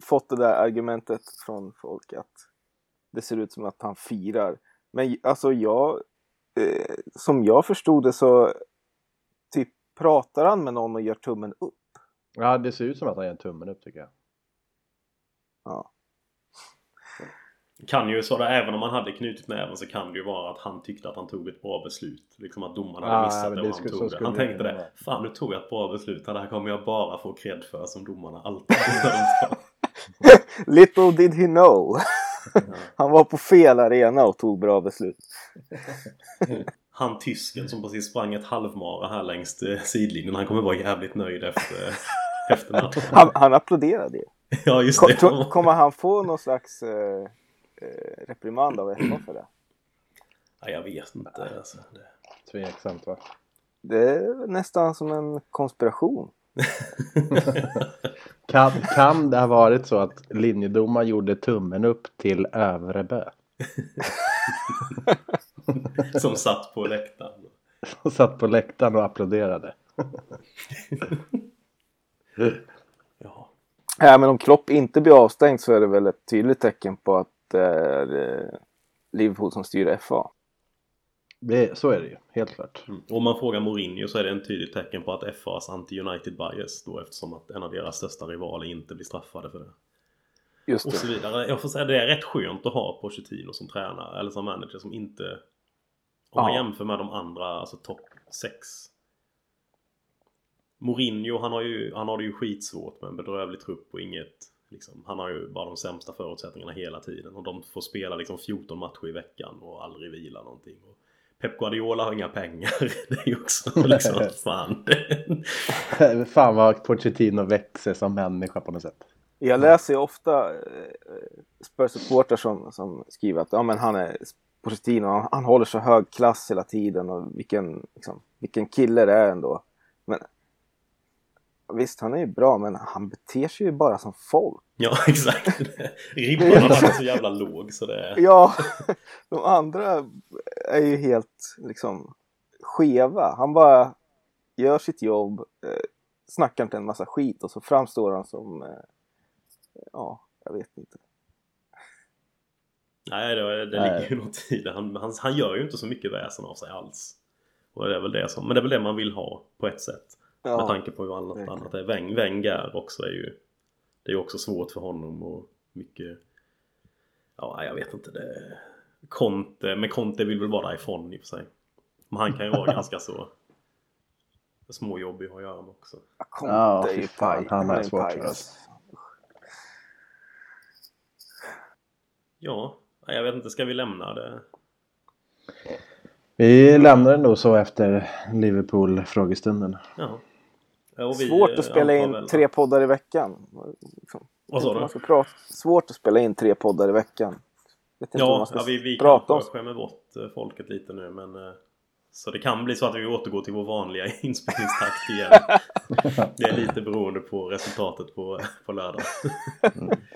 S3: fått det där argumentet från folk att det ser ut som att han firar. Men alltså jag, eh, som jag förstod det så pratar han med någon och gör tummen upp.
S4: Ja det ser ut som att han gör tummen upp tycker jag.
S3: Ja.
S2: Kan ju så där, även om han hade knutit näven så kan det ju vara att han tyckte att han tog ett bra beslut. Liksom att domaren hade
S4: Ja,
S2: missat det
S4: det
S2: och han tog det. Han
S4: det
S2: tänkte det.
S4: vara.
S2: Fan nu tog jag ett bra beslut. Det här kommer jag bara få cred för som domarna alltid.
S3: Little did he know. Han var på fel arena och tog bra beslut.
S2: Han tysken som precis sprang ett halvmara här längs eh, sidlinjen. Han kommer vara jävligt nöjd efter, efter matchen.
S3: Han, han applåderade ju.
S2: Ja just
S3: Kom,
S2: det.
S3: tro- kommer han få någon slags eh, eh, reprimand av FA för det?
S2: Ja, jag vet inte. Alltså. Det...
S4: Tveksamt va?
S3: Det är nästan som en konspiration.
S4: Kan, kan det ha varit så att linjedomaren gjorde tummen upp till Övrebö?
S2: Som satt på läktaren.
S4: Och satt på läktaren och applåderade.
S2: Ja.
S3: Ja, men om Klopp inte blir avstängd så är det väl ett tydligt tecken på att det är eh, Liverpool som styr FA.
S4: Det, så är det ju, helt klart.
S2: Mm. Om man frågar Mourinho så är det en tydligt tecken på att FAs anti-United bias då eftersom att en av deras största rivaler inte blir straffade för det.
S3: Just
S2: Och så
S3: det.
S2: vidare. Jag får säga det är rätt skönt att ha Pochettino som tränare eller som manager som inte... Om man
S3: Ja.
S2: jämför med de andra, alltså topp 6. Mourinho han har ju, han har det ju skitsvårt med en bedrövlig trupp och inget... Liksom, han har ju bara de sämsta förutsättningarna hela tiden och de får spela liksom 14 matcher i veckan och aldrig vila någonting. Och Pep Guardiola har inga pengar. Det är ju också liksom, fan.
S4: Fan vad Pochettino växer som människa på något sätt.
S3: Jag läser ju ofta eh, Spurs-supportrar som, som skriver att ja, men han är Pochettino, han, han håller så hög klass hela tiden och vilken, liksom, vilken kille det är ändå. Men visst, han är ju bra, men han beter sig ju bara som folk.
S2: Ja, exakt. Ribban har varit så jävla låg så det är...
S3: Ja, de andra är ju helt liksom skeva. Han bara gör sitt jobb, eh, snackar inte en massa skit och så framstår han som, eh, ja, jag vet inte.
S2: Nej, det, det
S4: Nej.
S2: ligger ju något i det. Han, han, han gör ju inte så mycket väsen av sig alls. Och det är väl det som, men det är väl det man vill ha på ett sätt. Med
S3: Ja,
S2: tanke på hur annat,
S3: verkligen.
S2: annat är. Weng, Wenger också är ju... Det är ju också svårt för honom och mycket... Ja, jag vet inte. Det... Conte, men Conte vill väl vara därifrån i och för sig. Men han kan ju vara ganska så... Småjobbig att göra med också.
S3: Conte
S4: Ja,
S3: är
S4: fy
S3: ju
S4: fan, han är
S3: en
S4: svårt
S3: paj,
S4: för oss.
S3: alltså.
S2: Ja, jag vet inte. Ska vi lämna det?
S4: Vi lämnar det nog så efter Liverpool-frågestunden.
S2: Ja. Vi,
S3: Svårt
S2: eh,
S3: att spela
S2: antar
S3: in
S2: väl
S3: tre poddar i veckan. Liksom.
S2: Vad sa
S3: Man
S2: du?
S3: ska prata. Svårt att spela in tre poddar i veckan. Vet inte
S2: Ja,
S3: man ska
S2: ja vi, vi
S3: prata
S2: kanske skämmer bort eh, folket lite nu men eh, Så det kan bli så att vi återgår till vår vanliga inspelningstakt igen Det är lite beroende på resultatet på, på lördag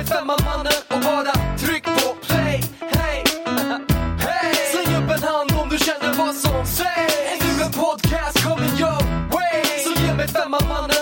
S5: med ge mig mannen och bara tryck på play Hey! Hey! Släng upp en hand om du känner vad som sägs Är du en podcast coming your way Så ge mig femma mannen